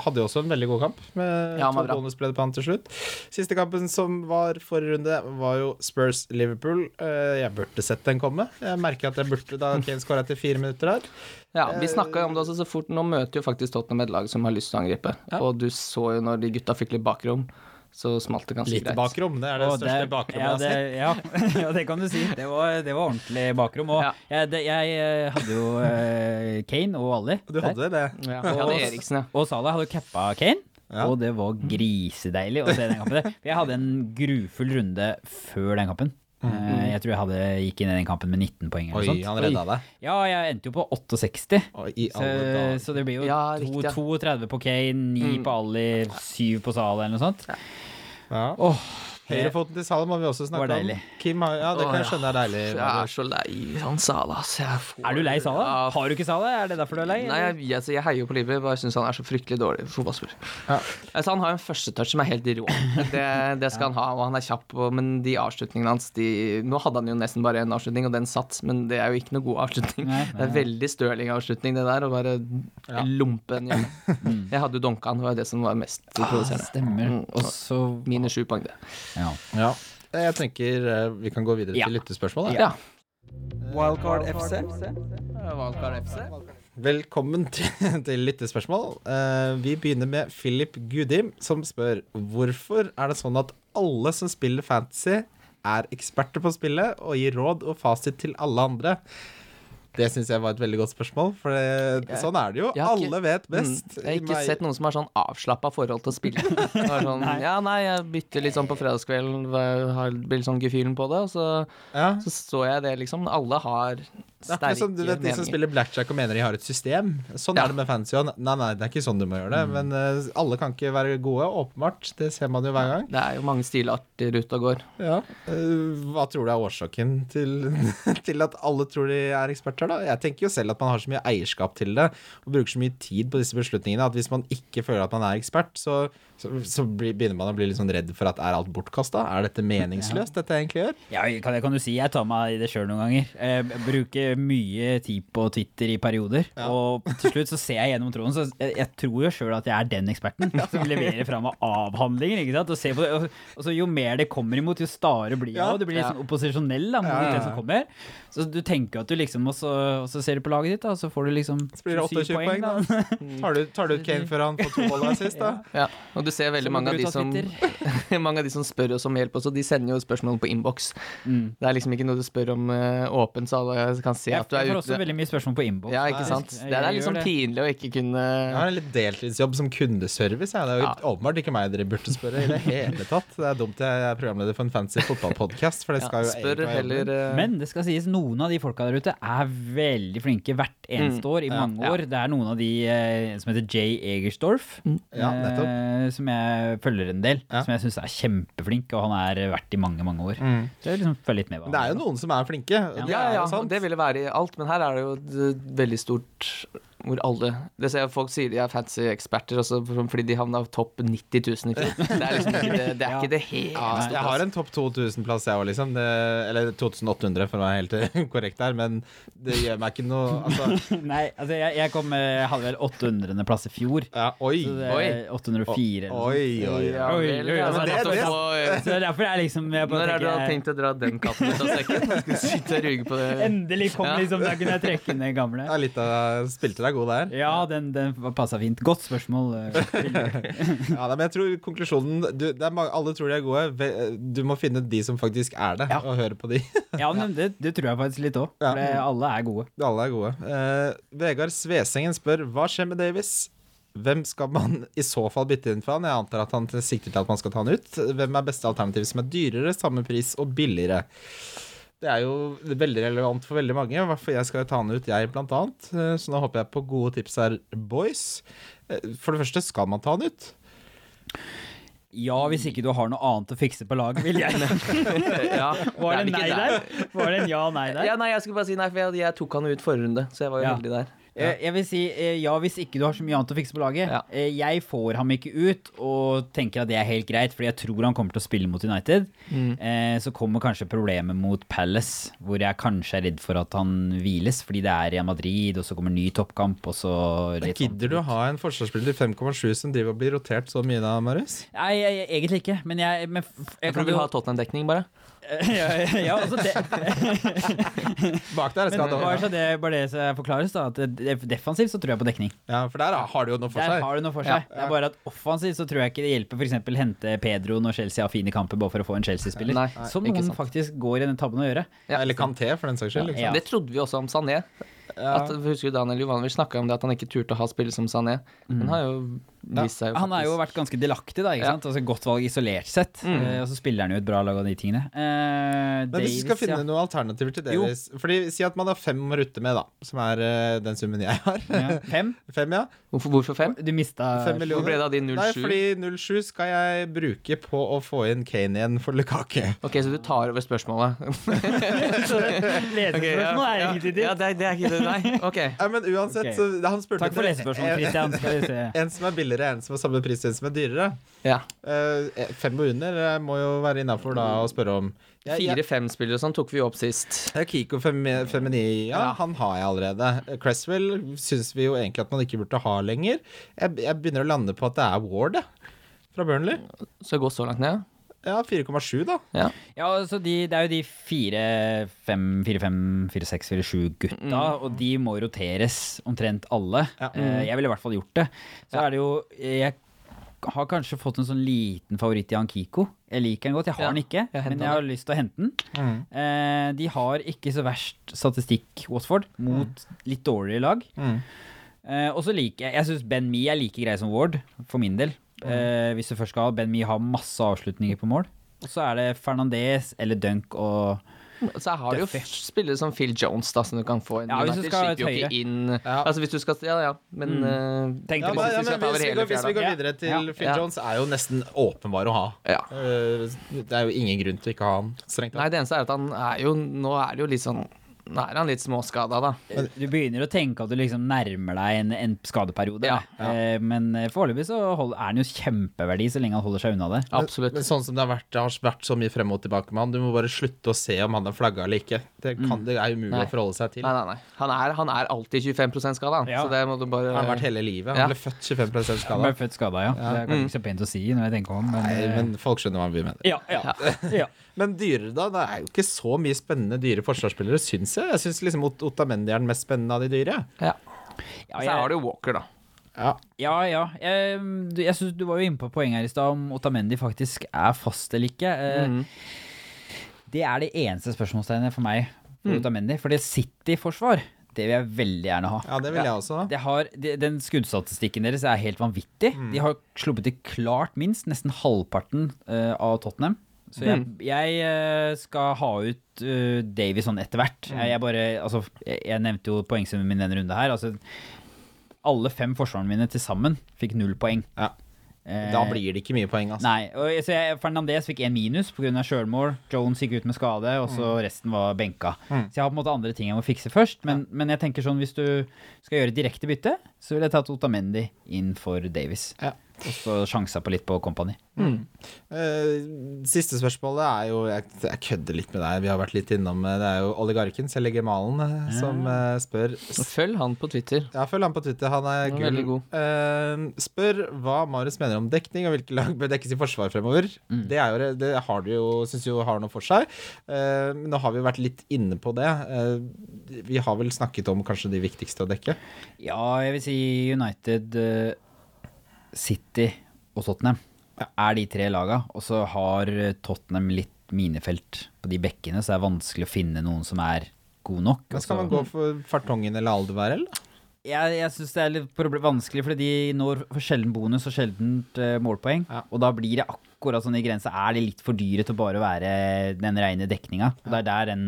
C: hadde jo også en veldig god kamp, med
B: Ja,
C: to bonusbredder på han til slutt. Siste kampen som var forrige runde, var jo Spurs-Liverpool. Eh, Jeg burde sett den komme. Jeg merker at jeg burde da Kane skåra etter fire minutter der.
B: Ja, Vi snakka om det også så fort. Nå møter jo faktisk Tottenham et lag som har lyst til å angripe.
C: Ja.
B: Og du så jo når de gutta fikk litt bakrom, så smalt det ganske
C: Litt
B: greit.
C: bakrom. Det er det
D: Og
C: største
D: det-
C: bakrommet
D: ja,
C: jeg har sett.
D: det, ja, ja, det kan du si. Det var, det var ordentlig bakrom. Og
B: Ja.
D: jeg, det, jeg eh, hadde jo uh, Kane og Ali.
C: Du
D: der.
C: hadde det?
B: Ja, jeg hadde Eriksen, ja.
D: Og Salah hadde jo cappa Kane.
C: Ja.
D: Og det var grisedeilig å se den kampen. Jeg hadde en grufull runde før den kampen. Eh, Jeg tror jeg hadde, gikk inn i den kampen med 19 poeng eller
C: Oi,
D: sånt.
C: han redda deg.
D: Ja, jeg endte jo på 68.
C: Oi,
D: Så, så det blir jo
B: Ja,
D: to,
B: riktig, ja.
D: 32 på Kane, 9
B: Mm.
D: på Ali, 7 på Salah eller noe sånt.
C: Ja.
D: Åh,
C: Høyrefoten til Salah må vi også snakke
D: var
C: om. Kim har, ja, det kan jeg skjønne er deilig.
B: Jeg er så lei han Salah, ass. Jeg får-
D: er du lei Salah?
B: Ja,
D: Har du ikke Salah? Er det derfor du er lei?
B: Nei, jeg, altså, jeg heier jo på Liverpool, bare syns han er så fryktelig dårlig fotballspiller.
C: Ja.
B: Altså, han har en førstetouch som er helt rå. Det, det skal han ha, og han er kjapp, og, men de avslutningene hans de, Nå hadde han jo nesten bare én avslutning, og den satt, men det er jo ikke noe god avslutning.
D: Nei,
B: Det er veldig Stirling-avslutning, det der, å bare
C: Ja.
B: lumpe den hjemme. Jeg hadde jo donka han, det var det som var mest provoserende.
D: Stemmer.
B: Mm.
D: Og så
B: Minus sju poeng, det.
D: Ja.
C: Ja. Jeg tenker eh, vi kan gå videre
D: Ja.
C: til lyttespørsmål.
B: Ja.
A: Wildcard FC.
B: Wildcard FC.
C: Velkommen til, til lyttespørsmål. Eh, vi begynner med Philip Gudim, som spør hvorfor er det sånn at alle som spiller fantasy, er eksperter på spillet og gir råd og fasit til alle andre? Det syns jeg var et veldig godt spørsmål, for det, sånn er det jo.
B: ikke-
C: Alle vet best.
B: Mm, jeg har ikke
C: Meg-
B: sett noen som har sånn avslappa forhold til å spille. Sånn,
D: Nei.
B: ja, nei, jeg bytter litt sånn på fredagskvelden, har blir litt sånn gefühlen på det, og så,
C: ja.
B: så så jeg det, liksom. Alle har
C: Det er som du vet, de som spiller blackjack og mener de har et system. Sånn
B: Ja.
C: er det med fancy òg. Nei, nei, det er ikke sånn du må gjøre det. Men uh, alle kan ikke være gode, åpenbart. Det ser man jo hver gang.
B: Det er jo mange stilarter ute og går.
C: Ja. Uh, hva tror du er årsaken til, til at alle tror de er eksperter, da? Jeg tenker jo selv at man har så mye eierskap til det, og bruker så mye tid på disse beslutningene, at hvis man ikke føler at man er ekspert, så, så, så begynner man å bli litt sånn redd for at er alt bortkasta? Er dette meningsløst, dette jeg egentlig gjør?
D: Ja, kan, kan du si jeg tar meg i det sjøl noen ganger. Jeg bruker mye tid på Twitter i perioder.
C: Ja.
D: Og til slutt så ser jeg gjennom troen, så jeg, jeg tror jo sjøl at jeg er den eksperten som leverer fra av avhandlinger. ikke sant? Og, ser på det, og, og så Jo mer det kommer imot, jo stare blir jeg.
C: Ja.
D: og Du blir litt
B: Ja.
D: sånn opposisjonell da, mot
C: Ja, ja, ja.
D: det som kommer. Så du tenker at du liksom Og så, og så ser du på laget ditt, da, og så får du liksom
C: Så blir det 28 poeng, da. Tar du, tar du ut Kane før han får to mål sist, da?
B: Ja, og du ser veldig mange av, de som, mange av de som spør oss om hjelp også, de sender jo spørsmål på innboks.
D: Mm.
B: Det er liksom ikke noe du spør om uh, åpent, så alle kan se
D: Jeg,
B: at du er ute.
D: jeg får også veldig mye spørsmål på innboks.
B: Ja, ikke sant.
D: jeg-
B: Det er
D: jeg
B: litt
D: gjør
B: sånn pinlig å ikke kunne
C: Jeg har en litt deltidsjobb som kundeservice. Jeg. Det er jo
B: Ja.
C: åpenbart ikke meg dere burde spørre i det hele tatt. Det er dumt jeg er programleder for en fancy fotballpodkast, for det
B: ja,
C: skal jo
B: Spør
C: egentlig
B: heller eh,
D: Men det skal sies, noen av de folka der ute er veldig flinke hvert eneste
B: Mm.
D: år i mange
B: Ja.
D: år. Det er noen av de uh, som heter Jay Egersdorf,
C: Ja, nettopp.
D: Som jeg følger en del.
C: Ja.
D: Som jeg syns er kjempeflink, og han er verdt i mange, mange år.
C: Mm.
D: Så jeg liksom følger litt med. hva
C: det er jo noen som er flinke. Det
B: Ja,
C: er
B: ja, det ville være i alt, men her er det jo et veldig stort hvor alle Det ser jeg folk sier de er fancy eksperter også, fordi de havna topp 90 000 i fjor. Det er liksom ikke det, det, er
D: Ja.
B: ikke det helt
C: Ja, jeg har en topp 2000-plass, jeg òg, liksom. Det, eller 2800, for å være helt korrekt der. Men det gjør meg ikke noe Altså,
D: Nei, altså jeg, jeg kom eh, Jeg hadde vel 800. plass i fjor.
C: ja, oi.
D: Så det er 804 eller.
C: Oi, oi, oi.
B: Ja,
D: Oi, altså,
B: men
C: det- det-
B: få, eh,
D: Så det er derfor er liksom jeg bare
B: Når er det du har tenkt å dra den katten ut av sekken? Skal sitte og ruge på det?
D: Endelig kom
B: Ja.
D: liksom, da kunne jeg trekke inn den gamle.
C: Ja, litt av Spilte deg god der?
D: Ja, den, den passa fint. Godt spørsmål. eh,
C: Ja, men jeg tror konklusjonen du, er mange, Alle tror de er gode. Du må finne de som faktisk er det,
D: Ja.
C: og høre på de.
D: Ja, men det, det tror jeg faktisk litt òg.
C: Ja.
D: For det- alle er gode.
C: Alle er gode. Uh, Vegard Svesengen spør hva skjer med Davis? Hvem skal man i så fall bytte inn for han? Jeg antar at han sikter til at man skal ta han ut. Hvem er beste alternativ som er dyrere, samme pris og billigere? Det er jo veldig relevant for veldig mange. Hvorfor jeg skal jo ta han ut, jeg blant annet. Eh, Så nå håper jeg på gode tips her, boys. Eh, For det første, skal man ta han ut?
D: Ja, hvis ikke du har noe annet å fikse på laget, vil jeg.
B: Ja,
D: Var det
B: det
D: nei der? Var det en ja og nei der?
B: Ja, nei, jeg skulle bare si nei, for jeg, jeg tok han ut forrige runde, så jeg var jo
D: Ja.
B: heldig der.
D: Eh, Jeg vil si eh, ja hvis ikke du har så mye annet å fikse på laget.
B: Ja.
D: Eh, Jeg får ham ikke ut og tenker at det er helt greit, fordi jeg tror han kommer til å spille mot United.
B: Mm.
D: Eh, Så kommer kanskje problemet mot Palace, hvor jeg kanskje er redd for at han hviles, fordi det er Real Madrid, og så kommer ny toppkamp, og så litt sånn-
C: Gidder du å ha en forsvarsspiller til 5,7 som driver og blir rotert så mye da, Marius?
D: Nei, jeg, egentlig ikke, men jeg, men jeg
B: Jeg tror
D: kan
B: du vil ha Tottenham-dekning, bare.
D: Ja, ja, altså det,
C: Bak der skal
D: skadet.
C: det
D: bare så det, bare det som forklares, da. At defensivt så tror jeg på dekning.
C: Ja, for der har det jo noe for
D: Der
C: seg.
D: har du noe for
C: Ja,
D: seg. Det er bare at offensivt så tror jeg ikke det hjelper f.eks. hente Pedro når Chelsea har fine kamper bare for å få en Chelsea-spiller. Som noen
B: sant.
D: faktisk går i den tabben å gjøre.
B: Ja.
C: Eller Kanté, for den saks skyld. Liksom.
D: Ja.
B: Det trodde vi også om Sané. At, husker du Daniel Jovanovic snakka om det at han ikke turte å ha spillet som Sané. Men har jo jo
D: Han har jo vært ganske delaktig, da. ikke
B: Ja.
D: sant? Altså Godt valg isolert sett.
B: Mm.
D: Uh, og så spiller han jo et bra lag av de tingene. Uh,
C: Men hvis du skal finne
D: ja.
C: noen alternativer til Davies Fordi Si at man har fem å rutte med, da. Som er uh, den summen jeg har.
D: Ja. Fem?
C: fem, ja.
B: Hvorfor, hvorfor fem?
D: Du mista
C: Fem
B: Hvor ble det av de 07?
C: Nei, fordi 07 skal jeg bruke på å få inn Kane igjen for Lukaku.
B: Ok, så du tar over spørsmålet?
D: Lesespørsmål er
B: ja,
D: ikke ditt.
B: ja, det, er- det er ikke det, nei. Ok.
C: Men uansett,
D: okay.
C: så han spurte
D: Takk for lesespørsmålet,
C: en-
D: Christian. Skal vi se.
C: En som er billigere, en som har samme som er dyrere.
B: Ja.
C: Uh, fem og under eh, må jo være innafor da å spørre om. Jeg, jeg,
B: Fire-fem-spillere sånn tok vi opp sist.
C: Kiko Femi- Femini, ja,
B: Ja.
C: han har jeg allerede. Cresswell syns vi jo egentlig at man ikke burde ha lenger. Jeg, jeg begynner å lande på at det er Ward, jeg. Fra Burnley.
B: Så gå så langt ned.
C: Ja, 4,7, da.
B: Ja.
D: Ja, altså de, Det er jo de fire, fem, fire, fem, fire, seks, fire, sju gutta, og de må roteres omtrent alle.
C: Ja.
D: Eh, jeg ville i hvert fall gjort det. Så
B: Ja.
D: er det jo Jeg har kanskje fått en sånn liten favoritt i Ankiko. Jeg liker den godt. Jeg har
B: Ja,
D: den ikke,
B: jeg
D: men jeg har lyst til å hente den.
C: Mm.
D: Eh, de har ikke så verst statistikk, Watford, mot litt dårligere lag.
C: Mm.
D: Eh, og så liker jeg Jeg syns Ben Me er like grei som Ward, for min del. Eh, hvis du først skal ha Ben Mee har masse avslutninger på mål. Og så er det Fernandez eller Dunk og
B: Så har du jo
D: Duffy.
B: spillere som Phil Jones, da, som du kan få inn.
D: Ja, hvis du skal
B: jo ikke inn
C: Ja.
B: Altså hvis du skal Ja, ja, men
D: Mm.
B: eh,
D: Tenkte
C: Ja,
D: hvis
B: vi
C: ja,
B: skal
C: hvis, vi går, hvis vi går videre til
D: Ja.
C: Phil
B: Ja.
C: Jones, er jo nesten åpenbar å ha.
B: ja.
C: Eh, Det er jo ingen grunn til ikke å ha han, strengt
B: Nei, det eneste er at han er jo Nå er det jo litt sånn Nå er han litt småskada, da.
D: Du begynner å tenke at du liksom nærmer deg en, en skadeperiode.
B: Ja,
C: ja.
D: Eh, men eh, foreløpig så hold, er han jo kjempeverdi så lenge han holder seg unna det.
B: Absolutt.
C: Men sånn som det har vært, det har vært så mye frem og tilbake med han, du må bare slutte å se om han har flagga eller ikke. Det, kan, det er umulig
B: Nei.
C: å forholde seg til.
B: Nei, nei, nei. Han er, han er alltid 25 skada, han.
D: Ja.
B: så det må du bare
C: Han har vært hele livet. Han
B: Ja.
C: ble født 25
D: Han ble født skada, ja. Det er kanskje ikke så pent å si når jeg tenker om, men,
C: Nei,
D: eh,
C: men folk skjønner hva vi mener.
D: ja, ja, ja.
C: Men dyrere, da? Det er jo ikke så mye spennende dyre forsvarsspillere, syns jeg. Jeg syns liksom Ot- Otamendi er den mest spennende av de dyre.
B: Ja.
D: Ja,
B: Så
D: jeg-
B: har du Walker, da.
C: Ja.
D: Ja, ja. Jeg, jeg synes Du var jo inne på poenget her i stad om Otamendi faktisk er fast eller ikke.
B: Mhm.
D: Det er det eneste spørsmålstegnet for meg. for Otamendi. For det sitter i forsvar. det vil jeg veldig gjerne ha.
C: Ja, det vil jeg også.
D: de har, de, den skuddstatistikken deres er helt vanvittig. De har sluppet til klart minst nesten halvparten uh, av Tottenham. Så jeg, jeg eh, skal ha ut uh, Davy sånn etter hvert. Jeg, jeg bare, altså, jeg, jeg nevnte jo poengsummen min denne runde her. Altså, alle fem forsvarene mine til sammen fikk null poeng.
C: Ja.
D: Eh,
C: Da blir det ikke mye poeng, altså.
D: Nei, og så jeg, Fernandez fikk én minus pga. sjølmål. Jones gikk ut med skade, og så resten var benka.
C: Mm.
D: Så jeg har på en måte andre ting jeg må fikse først. Men, men jeg tenker sånn hvis du skal gjøre direkte bytte, så vil jeg tatt Otamendi inn for Davies.
C: Ja.
D: Og så sjansa på litt på Company.
C: Eh, siste spørsmålet er jo Jeg, jeg kødder litt med deg, vi har vært litt innom eh, Det er jo oligarken, Selje Malen eh, som eh, spør
B: Følg han på Twitter.
C: Ja, følg han på Twitter, han er
B: Han er veldig god.
C: Uh, spør hva Marius mener om dekning, og hvilke lag bør dekkes i forsvar fremover.
B: Mm.
C: Det, er jo, det har du jo, syns jo har noe for seg. Uh, men nå har vi jo vært litt inne på det. Uh, vi har vel snakket om kanskje de viktigste å dekke.
D: Ja, jeg vil si United, City og Tottenham er de tre laga. Og så har Tottenham litt minefelt på de bekkene, så det er vanskelig å finne noen som er god nok.
C: Men skal man gå for Fartongen eller Aldevar, eller?
D: Jeg, jeg syns det er litt vanskelig, fordi de når for sjelden bonus og sjelden eh, målpoeng.
C: Ja.
D: Og da blir det akkurat sånn i grensa. Er det litt for dyre til å bare være den reine dekninga? Og det er der den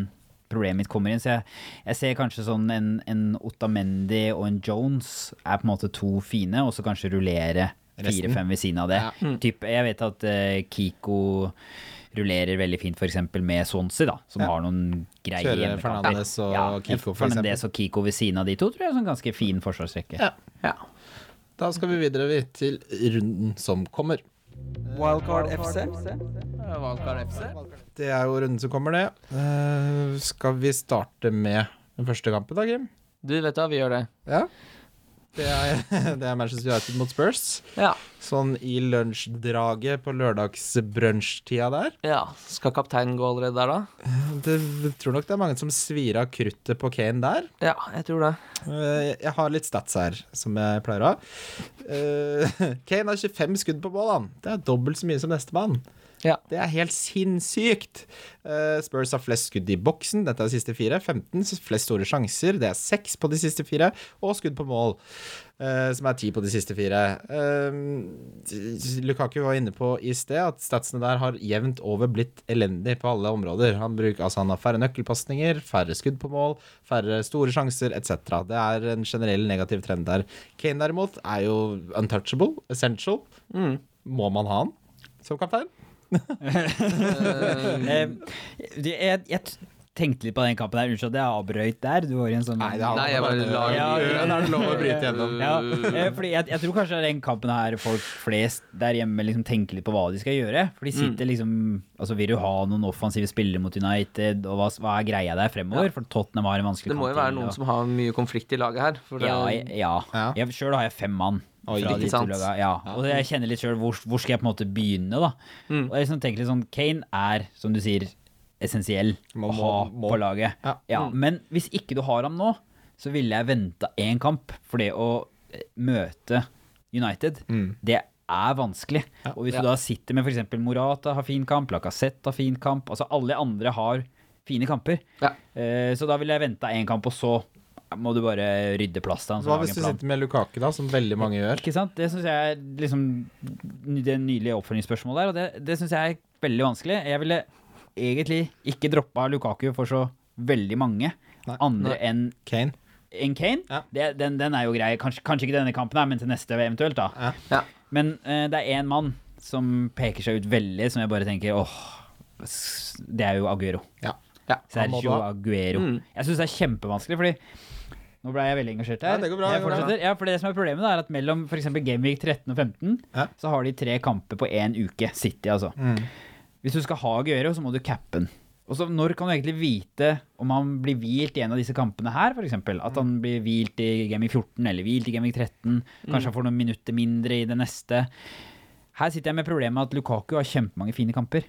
D: problemet mitt kommer inn. Så jeg, jeg ser kanskje sånn en, en Ottamendi og en Jones er på en måte to fine, og så kanskje rullere fire-fem ved siden av det.
C: Ja.
D: Typ, jeg vet at uh, Kiko rullerer veldig fint f.eks. med Swansea, da, som
C: Ja.
D: har noen greie
C: Kjører
D: hjemmekamper.
C: Fernandes og Kiko, for
D: Fernandes og Kiko ved siden av de to tror jeg er en sånn ganske fin forsvarsrekke.
C: Ja.
B: Ja.
C: Da skal vi videre til runden som kommer.
A: Wildcard FC.
B: Wildcard FC.
C: Det er jo runden som kommer, det. Eh, skal vi starte med den første kampen, da, Kim?
B: Du vet da, vi gjør det.
C: Ja. Det er, det er Manchester United mot Spurs.
B: Ja.
C: Sånn i lunsjdraget på lørdagsbrunsjtida der.
B: ja. Skal kapteinen gå allerede der, da?
C: Det, jeg tror nok det er mange som svir av kruttet på Kane der.
B: Ja, jeg tror det.
C: Eh, Jeg har litt stats her, som jeg pleier å ha. Eh, Kane har 25 skudd på mål, han. Det er dobbelt så mye som nestemann.
B: Ja.
C: Det er helt sinnssykt. Uh, Spurs har flest skudd i boksen, dette er de siste fire. 15, flest store sjanser, det er seks på de siste fire. Og skudd på mål, uh, som er ti på de siste fire. Uh, Lukaku var inne på i sted at statsene der har jevnt over blitt elendig på alle områder. Han, bruker, altså han har færre nøkkelpasninger, færre skudd på mål, færre store sjanser etc. Det er en generell negativ trend der. Kane derimot er jo untouchable, essential.
B: Mm.
C: Må man ha han som kaptein?
D: Eh, jeg, jeg tenkte litt på den kampen der. Unnskyld at jeg avbrøt der. Du var i en sånn
C: Nei, det er,
B: Nei, jeg bare lag,
D: Ja,
C: det er lov å bryte gjennom.
D: ja, eh, fordi jeg, jeg tror kanskje den kampen her folk flest der hjemme liksom tenker litt på hva de skal gjøre. For de
B: Mm.
D: sitter liksom Altså Vil du ha noen offensive spillere mot United, og hva, hva er greia der fremover? For Tottenham har en vanskelig
B: Det må jo være noen
D: og-
B: som har mye konflikt i laget her. For det,
D: ja, ja.
C: Ja.
D: Sjøl har jeg fem mann.
C: Oi,
D: fra de to laga. Ja. Og jeg kjenner litt sjøl hvor, hvor skal jeg på en måte begynne, da.
B: Mm.
D: Og jeg liksom tenker litt sånn Kane er, som du sier, essensiell
C: Må-
D: å ha
C: må.
D: på laget.
C: Ja.
D: Ja, Men hvis ikke du har ham nå, så ville jeg venta én kamp. For det å eh, møte United,
C: Mm.
D: det er vanskelig.
C: Ja.
D: Og hvis du da sitter med f.eks. Morata har fin kamp, Lacassette har fin kamp Altså alle andre har fine kamper.
B: Ja.
D: Eh, så da ville jeg venta én kamp, og så må du bare rydde plass til han.
C: Hva hvis du
D: plan.
C: sitter med Lukaku, da, som veldig mange gjør?
D: Ikke sant? Det syns jeg er liksom det nydelige oppfølgingsspørsmålet der, og det, det syns jeg er veldig vanskelig. Jeg ville egentlig ikke droppa Lukaku for så veldig mange
C: Nei.
D: andre
B: Nei.
D: enn
C: Kane?
D: En Kane.
C: Ja.
D: Det, den, den er jo grei. Kanskje, kanskje ikke denne kampen, her, men til neste eventuelt, da.
C: Ja.
B: Ja.
D: Men uh, det er én mann som peker seg ut veldig, som jeg bare tenker åh, det er jo Aguero.
C: Ja.
B: Ja,
D: Sergio. Aguero.
B: Mm.
D: Jeg syns det er kjempevanskelig, fordi nå ble jeg veldig engasjert her.
C: Ja, det går bra,
D: jeg fortsetter. Ja, for det som er problemet, da, er at mellom f.eks. Gameweek 13 og 15,
C: Ja.
D: så har de tre kamper på én uke. City, altså.
C: Mm.
D: Hvis du skal ha Aguero, så må du cappe den. Og så Når kan du egentlig vite om han blir hvilt i en av disse kampene her, f.eks.? At han blir hvilt i Gameweek 14 eller hvilt i Gameweek 13. Kanskje han får noen minutter mindre i det neste. Her sitter jeg med problemet at Lukaku har kjempemange fine kamper.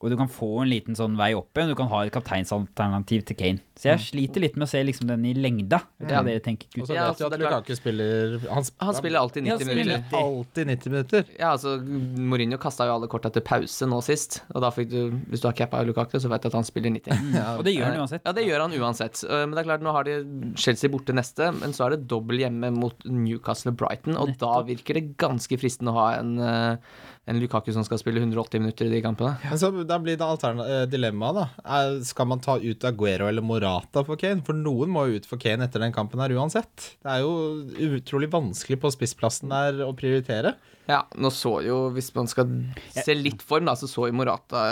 D: Og du kan få en liten sånn vei opp igjen. Du kan ha et kapteinsalternativ til Kane. Så jeg sliter litt med å se liksom den i lengda. Vet du
B: Ja.
D: hva dere tenker,
C: Og så vet Ja,
B: altså,
C: at. Lukaku spiller Han,
B: Han spiller alltid
D: Ja,
B: 90
D: spiller
C: alltid 90 minutter.
B: Ja, altså Mourinho kasta jo alle korta til pause nå sist, og da fikk du Hvis du har cappa Lukaku, så vet du at han spiller 90.
D: Og det gjør han uansett.
B: Ja, det gjør han uansett. Eh, Men det er klart, nå har de Chelsea borte neste, men så er det dobbel hjemme mot Newcastle og Brighton, og da virker det ganske fristende å ha en, eh, en Lukaku som skal spille 180 minutter i de kampene.
C: Men så Da blir det dilemma dilemmaet, da. Er, skal man ta ut Aguero eller Morata for Kane? For noen må jo ut for Kane etter den kampen her uansett. Det er jo utrolig vanskelig på spissplassen der å prioritere.
B: Ja, nå så jo, hvis man skal se litt form, da, så så jo Morata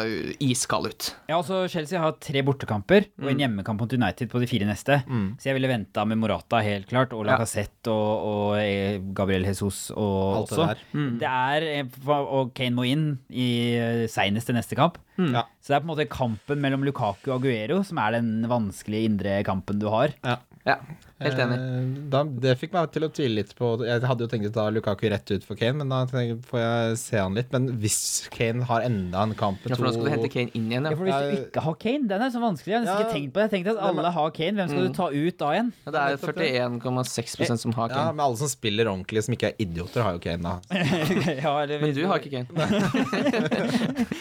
B: iskald ut.
D: Ja, altså Chelsea har tre bortekamper og en hjemmekamp mot United på de fire neste. Så jeg ville venta med Morata, helt klart, og
B: Ja.
D: Lacassette og, og eh, Gabriel Jesus og
C: Alt det
D: også.
C: der.
D: Det er, eh, Og Kane må inn i eh, seinest til neste kamp.
C: Ja.
D: Så det er på en måte kampen mellom Lukaku og Aguero som er den vanskelige indre kampen du har.
C: Ja.
B: Ja, helt enig.
C: Eh, Da, det fikk meg til å tvile litt på Jeg hadde jo tenkt å ta Lukaku rett ut for Kane, men da jeg, får jeg se han litt. Men hvis Kane har enda en kamp
B: Ja, for nå skal du hente Kane inn igjen,
D: Ja,
B: ja.
D: for Hvis du ikke har Kane, den er så vanskelig. Jeg har nesten
C: Ja.
D: ikke tenkt på det. Jeg tenkte at alle har Kane. Hvem skal du ta ut da igjen?
B: ja det er 41,6% som har Kane.
C: Ja, men alle som spiller ordentlig, som ikke er idioter, har jo Kane, da.
D: ja, eller-
B: Men du har ikke Kane.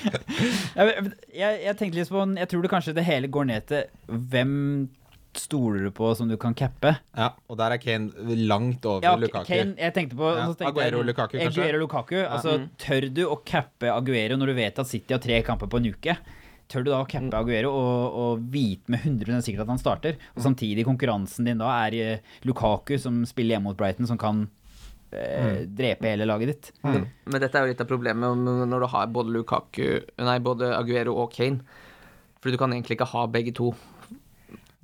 D: Jeg, jeg, jeg tenkte litt på Jeg tror det kanskje det hele går ned til hvem stoler du på som du kan cappe?
C: Ja, og der er Kane langt over
D: Ja,
C: Lukaku.
D: Kane, jeg tenkte på
C: Ja,
D: så tenkte
C: Aguero,
D: jeg,
C: Lukaku, kanskje?
D: Aguero, Lukaku. Altså, tør du å cappe Aguero når du vet at City har tre kamper på en uke? Tør du da å cappe Aguero og, og vite med 100 sikkert at han starter? Og samtidig konkurransen din da er eh, Lukaku, som spiller hjemme mot Brighton, som kan Mm. drepe hele laget ditt.
B: Men dette er jo litt av problemet når du har både Lukaku Nei, både Aguero og Kane. Fordi du kan egentlig ikke ha begge to.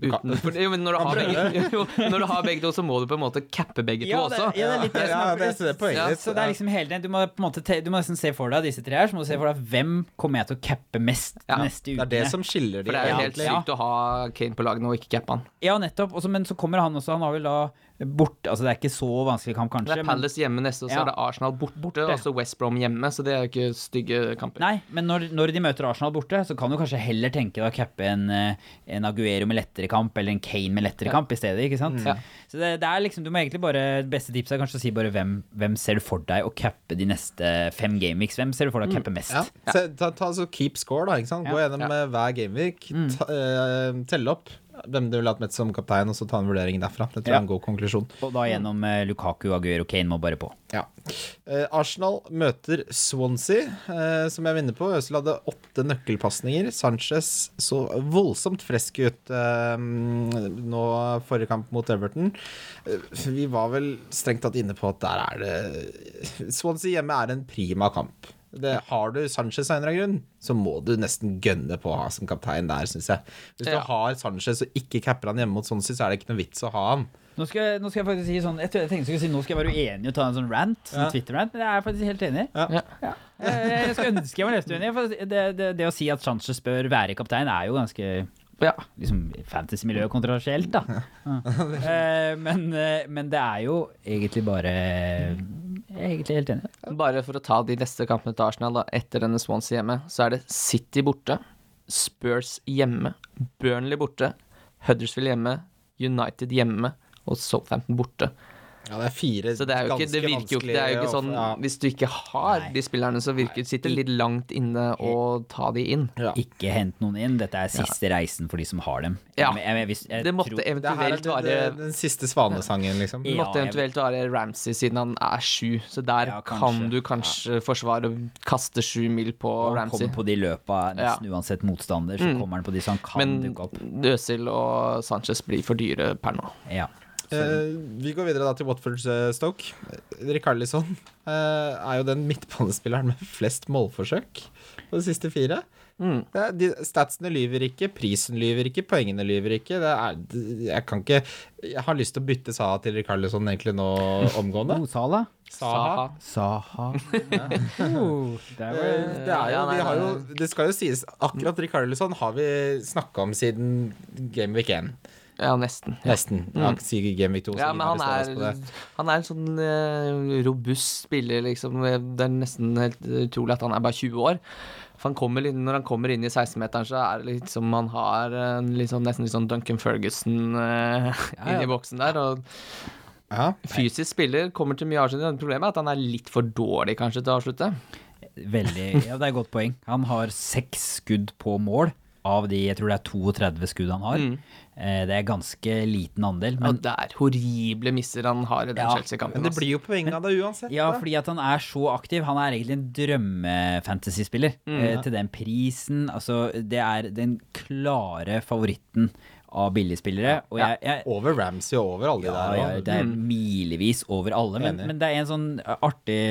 B: Uten, for, jo, men når, du har begge, jo, når du har begge to, så må du på en måte cappe begge to
D: Ja, det,
B: også.
D: ja, det er litt det som er
C: det det poenget ditt.
D: Så det er liksom hele tiden Du må på en måte te, Du må nesten se for deg disse tre her. Så må du se for deg hvem kommer jeg til å cappe mest
B: Ja,
D: neste
C: uke.
D: Det
C: er det som skiller de
B: For det er jo helt
D: Ja.
B: sykt å ha Kane på laget nå og ikke cappe han.
D: Ja, nettopp. Også, men så kommer han også. Han har vel da borte Altså det er ikke så vanskelig kamp, kanskje.
B: Det er Palace hjemme neste, og så
D: Ja.
B: er det Arsenal borte, og så West Brom hjemme, så det er jo ikke stygge kamper.
D: Nei, men når, når de møter Arsenal borte, så kan du kanskje heller tenke deg å cappe en, eh, en Aguero med lettere kamp, eller en Kane med lettere kamp i stedet, ikke sant?
B: Ja.
D: Så det, det er liksom, du må egentlig bare Beste tipset er kanskje å si bare hvem, hvem ser du for deg å cappe de neste fem gameweeks? Hvem ser du for deg å cappe mest?
C: Ja. Se, ta, ta altså Keep score, da. Ikke sant? Gå gjennom
B: Ja.
C: eh, hver gameweek. Ta, uh, telle opp hvem du ville hatt med som kaptein, og så ta en vurdering derfra. Det tror jeg er en god konklusjon.
D: Og da gjennom eh, Lukaku, Aguero, Kane må bare på.
C: Ja. Eh, Arsenal møter Swansea, eh, som jeg vinner på. Øzil hadde åtte nøkkelpasninger. Sanchez så voldsomt frisk ut eh, nå forrige kamp mot Everton. Eh, vi var vel strengt tatt inne på at der er det Swansea hjemme er en prima kamp. Det, har du Sanchez av en eller annen grunn, så må du nesten gønne på å ha som kaptein der, syns jeg. Hvis du
B: Ja.
C: har Sanchez og ikke capper han hjemme mot Swansea, så er det ikke noe vits å ha han.
D: Nå skal, jeg, nå skal jeg faktisk si sånn Jeg, jeg tenkte jeg skulle si nå skal jeg være uenig og ta en sånn rant, sånn
C: Ja.
D: Twitter-rant, men jeg er faktisk helt enig.
C: Ja.
B: Ja.
D: Ja. Jeg, jeg skulle ønske jeg var nesten uenig. For det, det, det å si at Sanchez bør være kaptein, er jo ganske
B: Ja.
D: liksom, fantasy-miljøet kontroversielt, da. Ja. Eh, men, eh, men det er jo egentlig bare Jeg er egentlig helt enig.
B: Bare for å ta de neste kampene til Arsenal da, etter denne Swansea hjemme, så er det City borte, Spurs hjemme, Burnley borte, Huddersfield hjemme, United hjemme og Southampton borte.
C: Ja, det er fire
B: Så det er jo ikke, det virker jo ikke, det er jo ikke sånn
C: ja.
B: Hvis du ikke har
D: Nei.
B: de spillerne, så virker det sitter litt langt inne å ta de inn.
C: Ja.
D: Ikke hent noen inn. Dette er siste reisen for de som har dem.
B: Ja.
D: Jeg, jeg, hvis- jeg
B: Det måtte
D: tror-
C: Det
B: eventuelt
C: det,
B: være
C: det, den siste svanesangen, liksom.
B: Det måtte eventuelt være Ramsey siden han er sju, så der
D: Ja,
B: kan du kanskje forsvare å kaste sju mil på
D: han
B: Ramsey.
D: kommer på de løpa nesten uansett motstander, så
B: Mm.
D: kommer han på de som kan
B: Men
D: dukke opp.
B: Øzil og Sanchez blir for dyre per nå.
D: Ja.
C: Eh, vi går videre da til Watfords eh, Stoke. Rikarlison eh, er jo den midtbanespilleren med flest målforsøk på de siste fire.
B: Mm.
C: Det de, statsene lyver ikke, prisen lyver ikke, poengene lyver ikke. Det er, jeg kan ikke Jeg har lyst til å bytte Saha til Rikarlison egentlig nå omgående.
D: Mosala?
C: Saha.
D: Saha. oh, der var
C: Eh, Det, er jo, vi har jo, det skal jo sies, akkurat Rikarlison har vi snakka om siden Game Week 1.
B: Ja, nesten. Ja.
C: Nesten. Ja, si Gemvik 2.
B: Ja, men han er, han er en sånn uh, robust spiller, liksom. Det er nesten helt utrolig at han er bare 20 år. Han kommer inn, når han kommer inn i 16-meteren, så er det litt som han har sånn, nesten litt sånn Duncan Ferguson uh,
D: Ja,
B: inni boksen der. Og
C: Ja.
B: fysisk spiller kommer til mye avslutning. Problemet er at han er litt for dårlig kanskje til å avslutte.
D: Veldig, ja det er et godt poeng. Han har seks skudd på mål av de jeg tror det er 32 skudd han har.
B: Mm.
D: Eh, Det er ganske liten andel. Men
B: og det er horrible misser han har i den
D: Ja,
B: Chelsea-kampen.
C: Men det blir jo poeng av det uansett.
D: Ja,
C: da.
D: fordi at han er så aktiv. Han er egentlig en drømmefantasyspiller. ja. til den prisen. Altså, det er den klare favoritten av billigspillere. Og jeg, jeg
C: Over Ramsey og over alle de
D: ja,
C: der.
D: ja, det er milevis over alle, men, men det er en sånn artig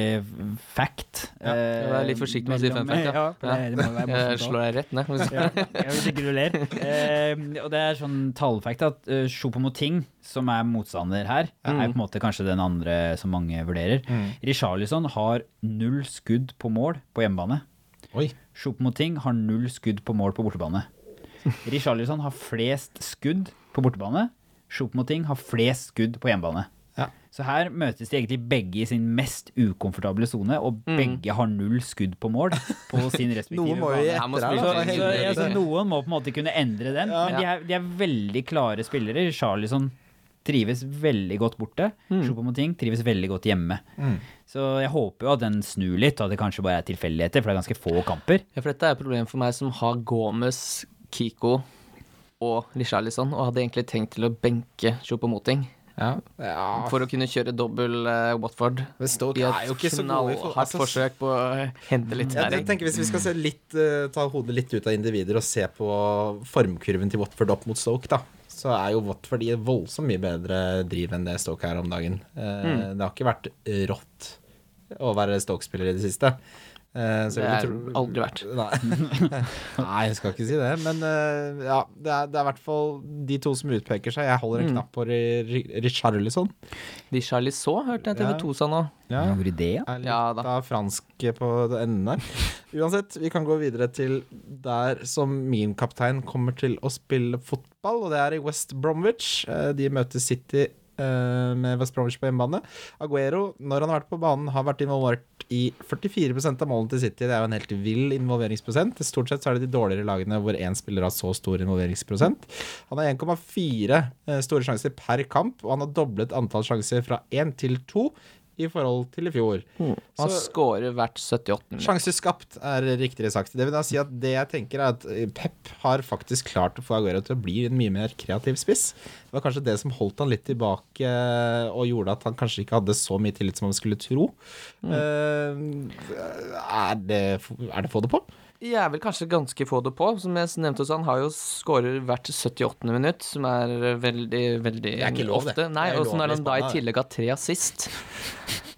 D: fact.
C: Ja,
D: eh,
B: Vær litt forsiktig med å si fun fact, ja.
D: Ja, det, det være
B: Jeg slår deg rett ned.
D: Ja, jeg ikke du ler. Uh, og det er sånn tallfact at uh, Chopomoting, som er motstander her, er på en måte kanskje den andre som mange vurderer.
C: Mm.
D: Richarlison har null skudd på mål på hjemmebane.
C: Oi.
D: Choupo-Moting har null skudd på mål på bortebane. Richarlison har flest skudd på bortebane. Choupo-Moting har flest skudd på hjemmebane.
C: Ja.
D: Så her møtes de egentlig begge i sin mest ukomfortable sone, og begge har null skudd på mål på sin respektive
C: Noen må
D: bane.
C: Da.
D: Så, så, ja, noen må på en måte kunne endre den,
C: Ja.
D: men de er, de er veldig klare spillere. Charlison trives veldig godt borte. Mm. Choupo-Moting trives veldig godt hjemme.
C: Mm.
D: Så jeg håper jo at den snur litt, og at det kanskje bare er tilfeldigheter, for det er ganske få kamper.
B: Ja, for dette er et problem for meg som har Gomez, Kiko og Lishalison, og hadde egentlig tenkt til å benke Chopomoting.
C: Ja. ja.
B: for å kunne kjøre dobbel uh, Watford.
C: Men Stoke er jo ikke så gode for- altså,
B: forsøk på å hente litt
C: ja, jeg tenker Hvis vi skal se litt, uh, ta hodet litt ut av individer og se på formkurven til Watford opp mot Stoke, da, så er jo Watford i voldsomt mye bedre driv enn det Stoke er om dagen. Eh, Det har ikke vært rått å være Stoke-spiller i det siste. Eh, så
B: Det
C: jeg
B: er
C: tro-
B: aldri vært.
C: Nei. Nei, jeg skal ikke si det. Men uh, ja, det er, det er i hvert fall de to som utpeker seg. Jeg holder en knapp på Ri- Ri- Richarlison.
B: Richarlison hørte jeg TV 2 sa nå.
C: Ja.
D: Gjorde det, ja?
C: er litt
B: Ja da.
C: av fransk på det enden der. Uansett, vi kan gå videre til der som min kaptein kommer til å spille fotball, og det er i West Bromwich. Uh, De møter City eh, med West Bromwich på hjemmebane. Aguero, når han har vært på banen, har vært involvert i 44% av målene til City. Det er jo en helt vill involveringsprosent. Stort sett så er det de dårligere lagene hvor én spiller har så stor involveringsprosent. Han har 1,4 eh, store sjanser per kamp, og han har doblet antall sjanser fra 1 til 2 i forhold til i fjor.
B: Han
C: Så-
B: scorer hvert 78 minutter.
C: Sjanser skapt er riktigere sagt. Det vil da si at det jeg tenker er at eh, Pep har faktisk klart å få Aguero til å bli en mye mer kreativ spiss. Det var kanskje det som holdt han litt tilbake eh, og gjorde at han kanskje ikke hadde så mye tillit som han skulle tro. Eh, er, det, er det få det på?
B: Jeg er vel kanskje ganske få det på. Som jeg nevnte også, han har jo skårer hvert 78. minutt, som er veldig, veldig
C: Det er ikke lov, det.
B: ofte. Nei,
C: Det er
B: og så når han da i tillegg har tre assist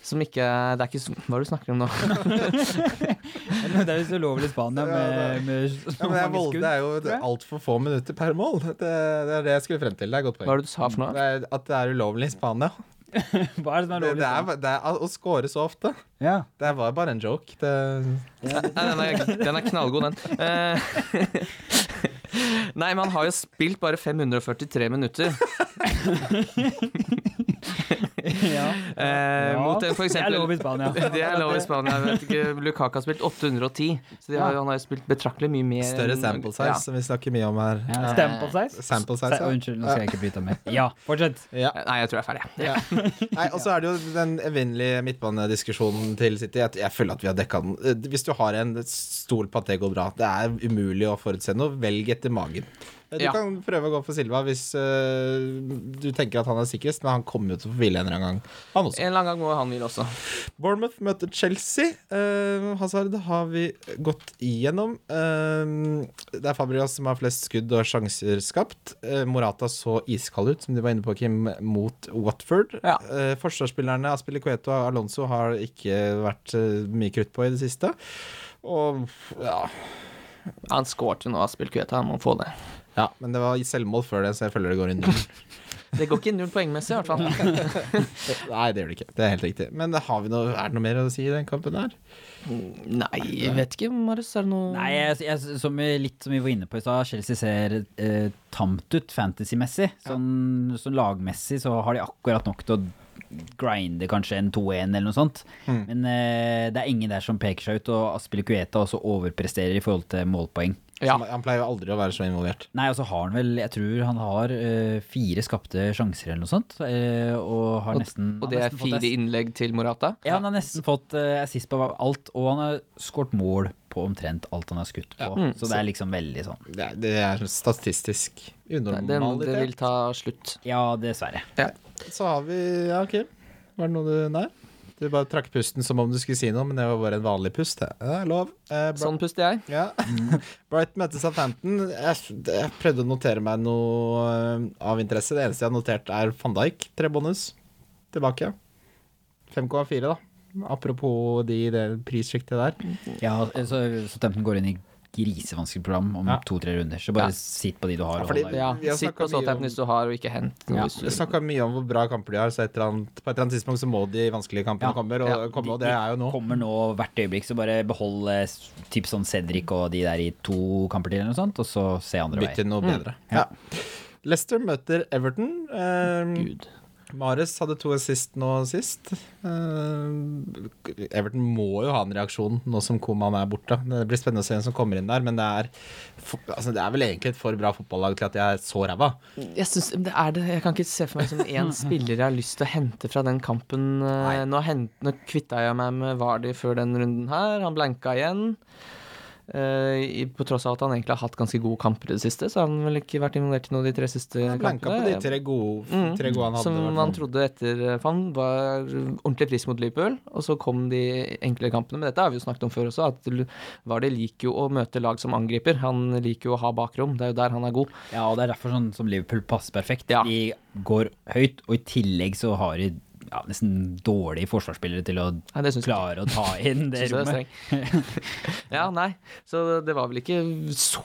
B: Som ikke Det er ikke Hva er det du snakker om nå?
D: Det er visst ulovlig i Spania med, med så
C: Ja, men jeg
D: mange
C: volde,
D: skudd.
C: det er jo altfor få minutter per mål. Det, det er det jeg skulle frem til. Det er et godt
B: Hva
C: poeng.
B: var det du sa for noe?
C: Det er, at det er ulovlig i Spania.
D: Hva er det som er lovlig?
C: det,
D: det,
C: er, det er å score så ofte.
D: Ja.
C: Det var bare en joke. Det,
B: Ja, den er, den er knallgod, den. Eh, Nei, men han har jo spilt bare 543 minutter.
D: ja.
B: Eh, mot en, for
D: det er lov i Spania.
B: Det er lov i Spania. Jeg vet ikke, Lukaku har spilt 810, så de har, han har jo spilt betraktelig mye mer.
C: større sample size,
B: Ja.
C: som vi snakker mye om her.
D: Ja, Sample size?
C: Sample size,
D: Se-
C: ja.
D: Unnskyld, nå skal jeg ikke bryte mer. Ja, fortsett.
C: Ja.
B: Nei, jeg tror jeg er ferdig.
C: Ja. Nei, og så er det jo den evinnelige midtbanediskusjonen til City. Jeg, jeg føler at vi har dekka den. Eh, Hvis du har en stol på at det går bra, det er umulig å forutse noe. Velg etter magen. Eh, Du
B: Ja.
C: kan prøve å gå for Silva hvis uh, du tenker at han er sikrest, men han kommer jo til å få hvile en eller annen gang, han også.
B: En eller annen gang må han hvile også.
C: Bournemouth møter Chelsea. Uh, Hazard har vi gått igjennom. Uh, det er Fabrias som har flest skudd og sjanser skapt. Morata så iskald ut, som de var inne på, Kim, mot Watford.
B: Ja.
C: Forsvarsspillerne Aspilicueto og Alonso har ikke vært mye krutt på i det siste. Og ja,
B: Han skårte nå av Aspelkueta, han må få det.
C: Ja, men det var selvmål før det, så jeg føler det går i null.
B: Det går ikke null poengmessig, i hvert fall.
C: Nei, det gjør det ikke. Det er helt riktig. Men har vi noe, er det noe mer å si i den kampen her?
B: Nei, jeg vet ikke, Marius. Er det noe
D: Nei, jeg, jeg, som, vi- litt som vi var inne på i stad, Chelsea ser eh, tamt ut fantasy-messig. Sånn, sånn lagmessig så har de akkurat nok til å grinde kanskje en 2-1 eller noe sånt. Men eh, det er ingen der som peker seg ut, og Aspilicueta også overpresterer i forhold til målpoeng.
B: Ja.
C: Han, han pleier jo aldri å være så involvert.
D: Nei, og så har han vel, jeg tror han har eh, fire skapte sjanser eller noe sånt, eh, og har
B: Og,
D: nesten
B: og det er fire
D: ass-
B: innlegg til Morata.
D: Ja, han har nesten fått uh, assist på alt, og han har skåret mål på omtrent alt han har skutt på.
B: Mm.
D: Så det er liksom veldig sånn
C: Det er, det er statistisk
B: unormalitet. det, det vil ta slutt.
D: Ja, dessverre.
C: Så har vi Ja, OK. Var det noe du Nei? Du bare trakk pusten som om du skulle si noe, men det var bare en vanlig pust. det. Ja, lov. Eh,
B: Sånn puster jeg.
C: Ja. Bright møtte Southampton. Jeg, jeg prøvde å notere meg noe eh, av interesse. Det eneste jeg har notert, er van Dijk. Tre bonus tilbake. 5,4, da. Apropos de, det prissjiktet der.
D: Ja, så, så Tempton går inn i grisevanskelig program om
C: Ja.
D: to-tre runder, så bare
B: Ja.
D: sitt på de du har.
C: fordi-
B: Ja, Sitt på Southampton hvis du har, og ikke hent noe
D: Ja,
C: Vi
B: du
C: snakka mye om hvor bra kamper de har, så et eller annet, på et eller annet tidspunkt så må de vanskelige kampene
D: Ja.
C: komme, og,
B: Ja.
C: komme, og det er jo nå.
D: kommer nå hvert øyeblikk, så bare behold eh, typ sånn Cedric og de der i to kamper til eller noe sånt, og så se andre
C: Bytt
D: veier.
C: til noe bedre. Ja. Leicester møter Everton. Eh,
B: Gud.
C: Mares hadde to assist nå sist. Eh, Everton må jo ha en reaksjon nå som Koman er borte. Det blir spennende å se hvem som kommer inn der, men det er, altså, det er vel egentlig et for bra fotballag til at jeg er så ræva.
B: Jeg synes det er det. Jeg kan ikke se for meg som én spiller jeg har lyst til å hente fra den kampen. Eh, Nå, hent, nå kvitta jeg meg med Vardi før den runden her. Han blanka igjen. Eh, i- på tross av at han egentlig har hatt ganske gode kamper i det siste, så har han vel ikke vært involvert i noen av de tre siste
C: Blanka på de tre gode,
B: Mm,
C: tre gode han hadde.
B: Som
C: han
B: man trodde etter For han var ordentlig frisk mot Liverpool, og så kom de enkle kampene. Men dette har vi jo snakket om før også, at Vardy liker jo å møte lag som angriper. Han liker jo å ha bakrom, det er jo der han er god.
D: Ja, og det er derfor sånn som Liverpool passer perfekt.
B: Ja.
D: De går høyt, og i tillegg så har de ja, nesten dårlige forsvarsspillere til å
B: Nei, det
D: klare å ta inn det rommet.
B: streng. ja, nei. Så det var vel ikke så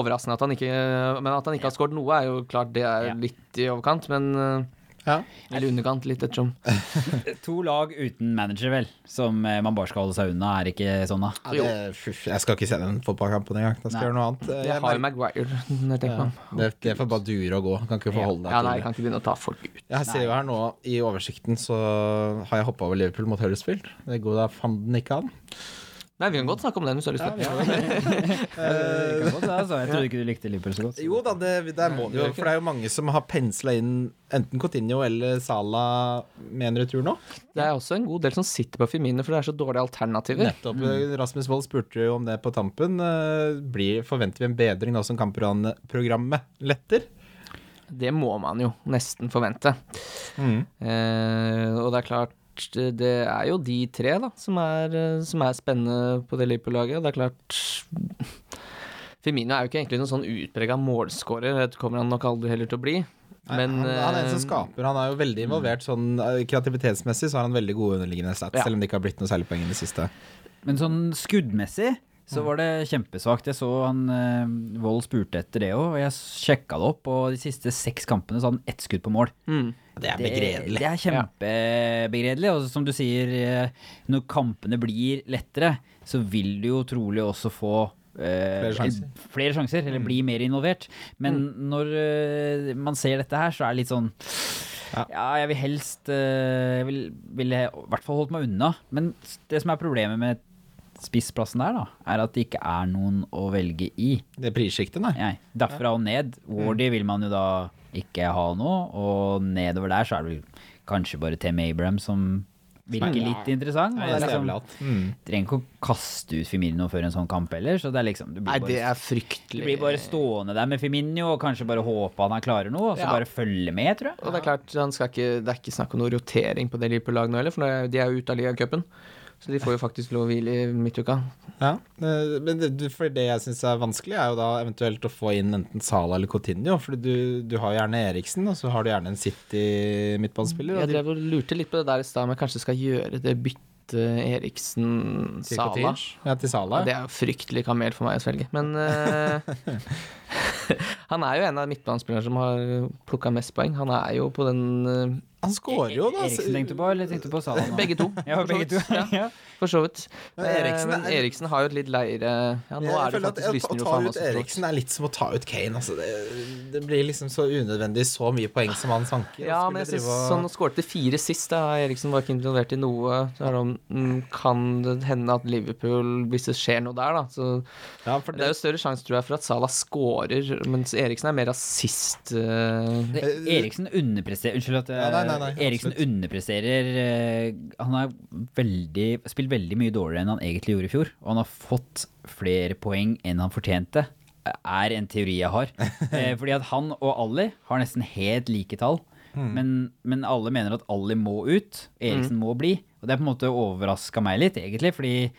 B: overraskende at han ikke Men at han ikke har skåret noe, er jo klart det er litt i overkant. Men uh,
C: Ja.
B: Eller underkant, litt ettersom.
D: To lag uten manager, vel, som eh, man bare skal holde seg unna, er ikke sånn, da.
C: Ja, det, jeg skal ikke se den fotballkampen engang. Da skal jeg gjøre noe annet.
B: Jeg
C: Jeg
B: har Maguire, når jeg tenker
C: ja, det, det får bare dure og gå. Kan ikke forholde deg
B: Ja,
C: til det.
B: jeg kan ikke begynne å ta folk ut.
C: Jeg ser jo her nå i oversikten så har jeg hoppa over Liverpool mot Huddersfield. Det går da fanden ikke an.
B: Nei, vi kan godt snakke om den hvis du har lyst til.
D: Eh, kan godt være, altså. Jeg trodde ikke du likte Liverpool så godt. så-
C: Jo da, det, der må du jo For det er jo mange som har pensla inn enten Coutinho eller Sala med en retur nå.
B: Det er også en god del som sitter på Firmino, for det er så dårlige alternativer.
C: Nettopp. Rasmus Wold spurte jo om det på tampen. Eh, Blir, forventer vi en bedring nå som kampprogrammet letter?
B: Det må man jo nesten forvente. Eh, og det er klart det det er jo de tre da som er, som er spennende på det Liverpool-laget. Det er klart Firmino er jo ikke egentlig noen sånn utprega målskårer, det kommer han nok aldri heller til å bli. Men
C: han, han er en som
B: eh,
C: skaper. Han er jo veldig involvert sånn eh, kreativitetsmessig, så har han veldig gode underliggende stats,
B: Ja.
C: selv om det ikke har blitt noe særlig poeng i det siste.
D: Men sånn skuddmessig så var det kjempesvakt. Jeg så han eh, Vold spurte etter det òg, og jeg sjekka det opp, og de siste seks kampene så hadde han ett skudd på mål.
B: mm,
C: Det er begredelig.
D: det er kjempebegredelig. Og som du sier, eh, når kampene blir lettere, så vil du jo trolig også få eh,
C: Flere sjanser.
D: flere sjanser, eller bli mer involvert. Men når eh, man ser dette her, så er det litt sånn
C: Ja.
D: ja, jeg vil helst eh, Jeg vil, ville i hvert fall holdt meg unna. Men det som er problemet med spissplassen der, da, er at det ikke er noen å velge i.
C: Det prissjiktet, nei.
D: Nei, derfra og ned. Wardy vil man jo da ikke ha noe, og nedover der så er det vel kanskje bare Tem Abraham som virker litt interessant.
C: Ja,
D: det liksom.
C: Mm.
D: trenger ikke å kaste ut Firmino før en sånn kamp heller, så det er liksom Du
B: Nei,
D: blir
B: det er fryktelig.
D: du blir bare stående der med Firmino og kanskje bare håpe han klarer noe, og så
B: Ja.
D: bare følge med, tror jeg.
B: Og det er klart, ikke, det er ikke snakk om noe rotering på det Liverpool-laget nå heller, for de er jo ute av ligacupen. Så de får jo faktisk lov å hvile i midtuka.
C: Ja, eh, men det, for det jeg syns er vanskelig, er jo da eventuelt å få inn enten Sala eller Coutinho. For du, du har gjerne Eriksen, og så har du gjerne en City-midtbanespiller.
B: Jeg drev og lurte litt på det der i stad, om jeg kanskje skal gjøre det byttet
C: til
B: Eriksen-Sala.
C: Coutinho. Ja, til Sala.
B: Ja, det er jo fryktelig kamel for meg å svelge, men uh, Han er jo en av midtbanespillerne som har plukka mest poeng. Han er jo på den eh,
C: Han scorer jo, da.
D: Eriksen tenkte på, eller tenkte på Salah?
B: Begge to.
D: Ja, begge to.
B: Ja. For så vidt.
C: Men
B: Eh,
C: Eriksen
B: Men
C: er-
B: Eriksen har jo et litt leire Ja, nå er det faktisk
C: å-
B: lysner
C: Å
B: jo
C: ta
B: for han
C: ut. Eriksen er litt som å ta ut Kane. Altså det, det blir liksom så unødvendig så mye poeng som han sanker.
B: Ja, men jeg synes sånn skåret til fire sist. da Eriksen var ikke involvert i noe. Så er det om, mm, kan det hende at Liverpool, hvis det skjer noe der, da så
C: ja, for
B: Det er jo større sjanse, tror jeg, for at Salah scorer, mens Eriksen er mer rasist.
D: Uh... Eriksen underpresterer Unnskyld at
C: Ja, nei, nei, nei,
D: Eriksen
C: absolutt.
D: underpresterer eh, Han har veldig, spilt veldig mye dårligere enn han egentlig gjorde i fjor. Og han har fått flere poeng enn han fortjente, er en teori jeg har. Eh, fordi at han og Ali har nesten helt like tall. Men, men alle mener at Ali må ut, Eriksen må bli. Og det er på en måte overraska meg litt, egentlig. Fordi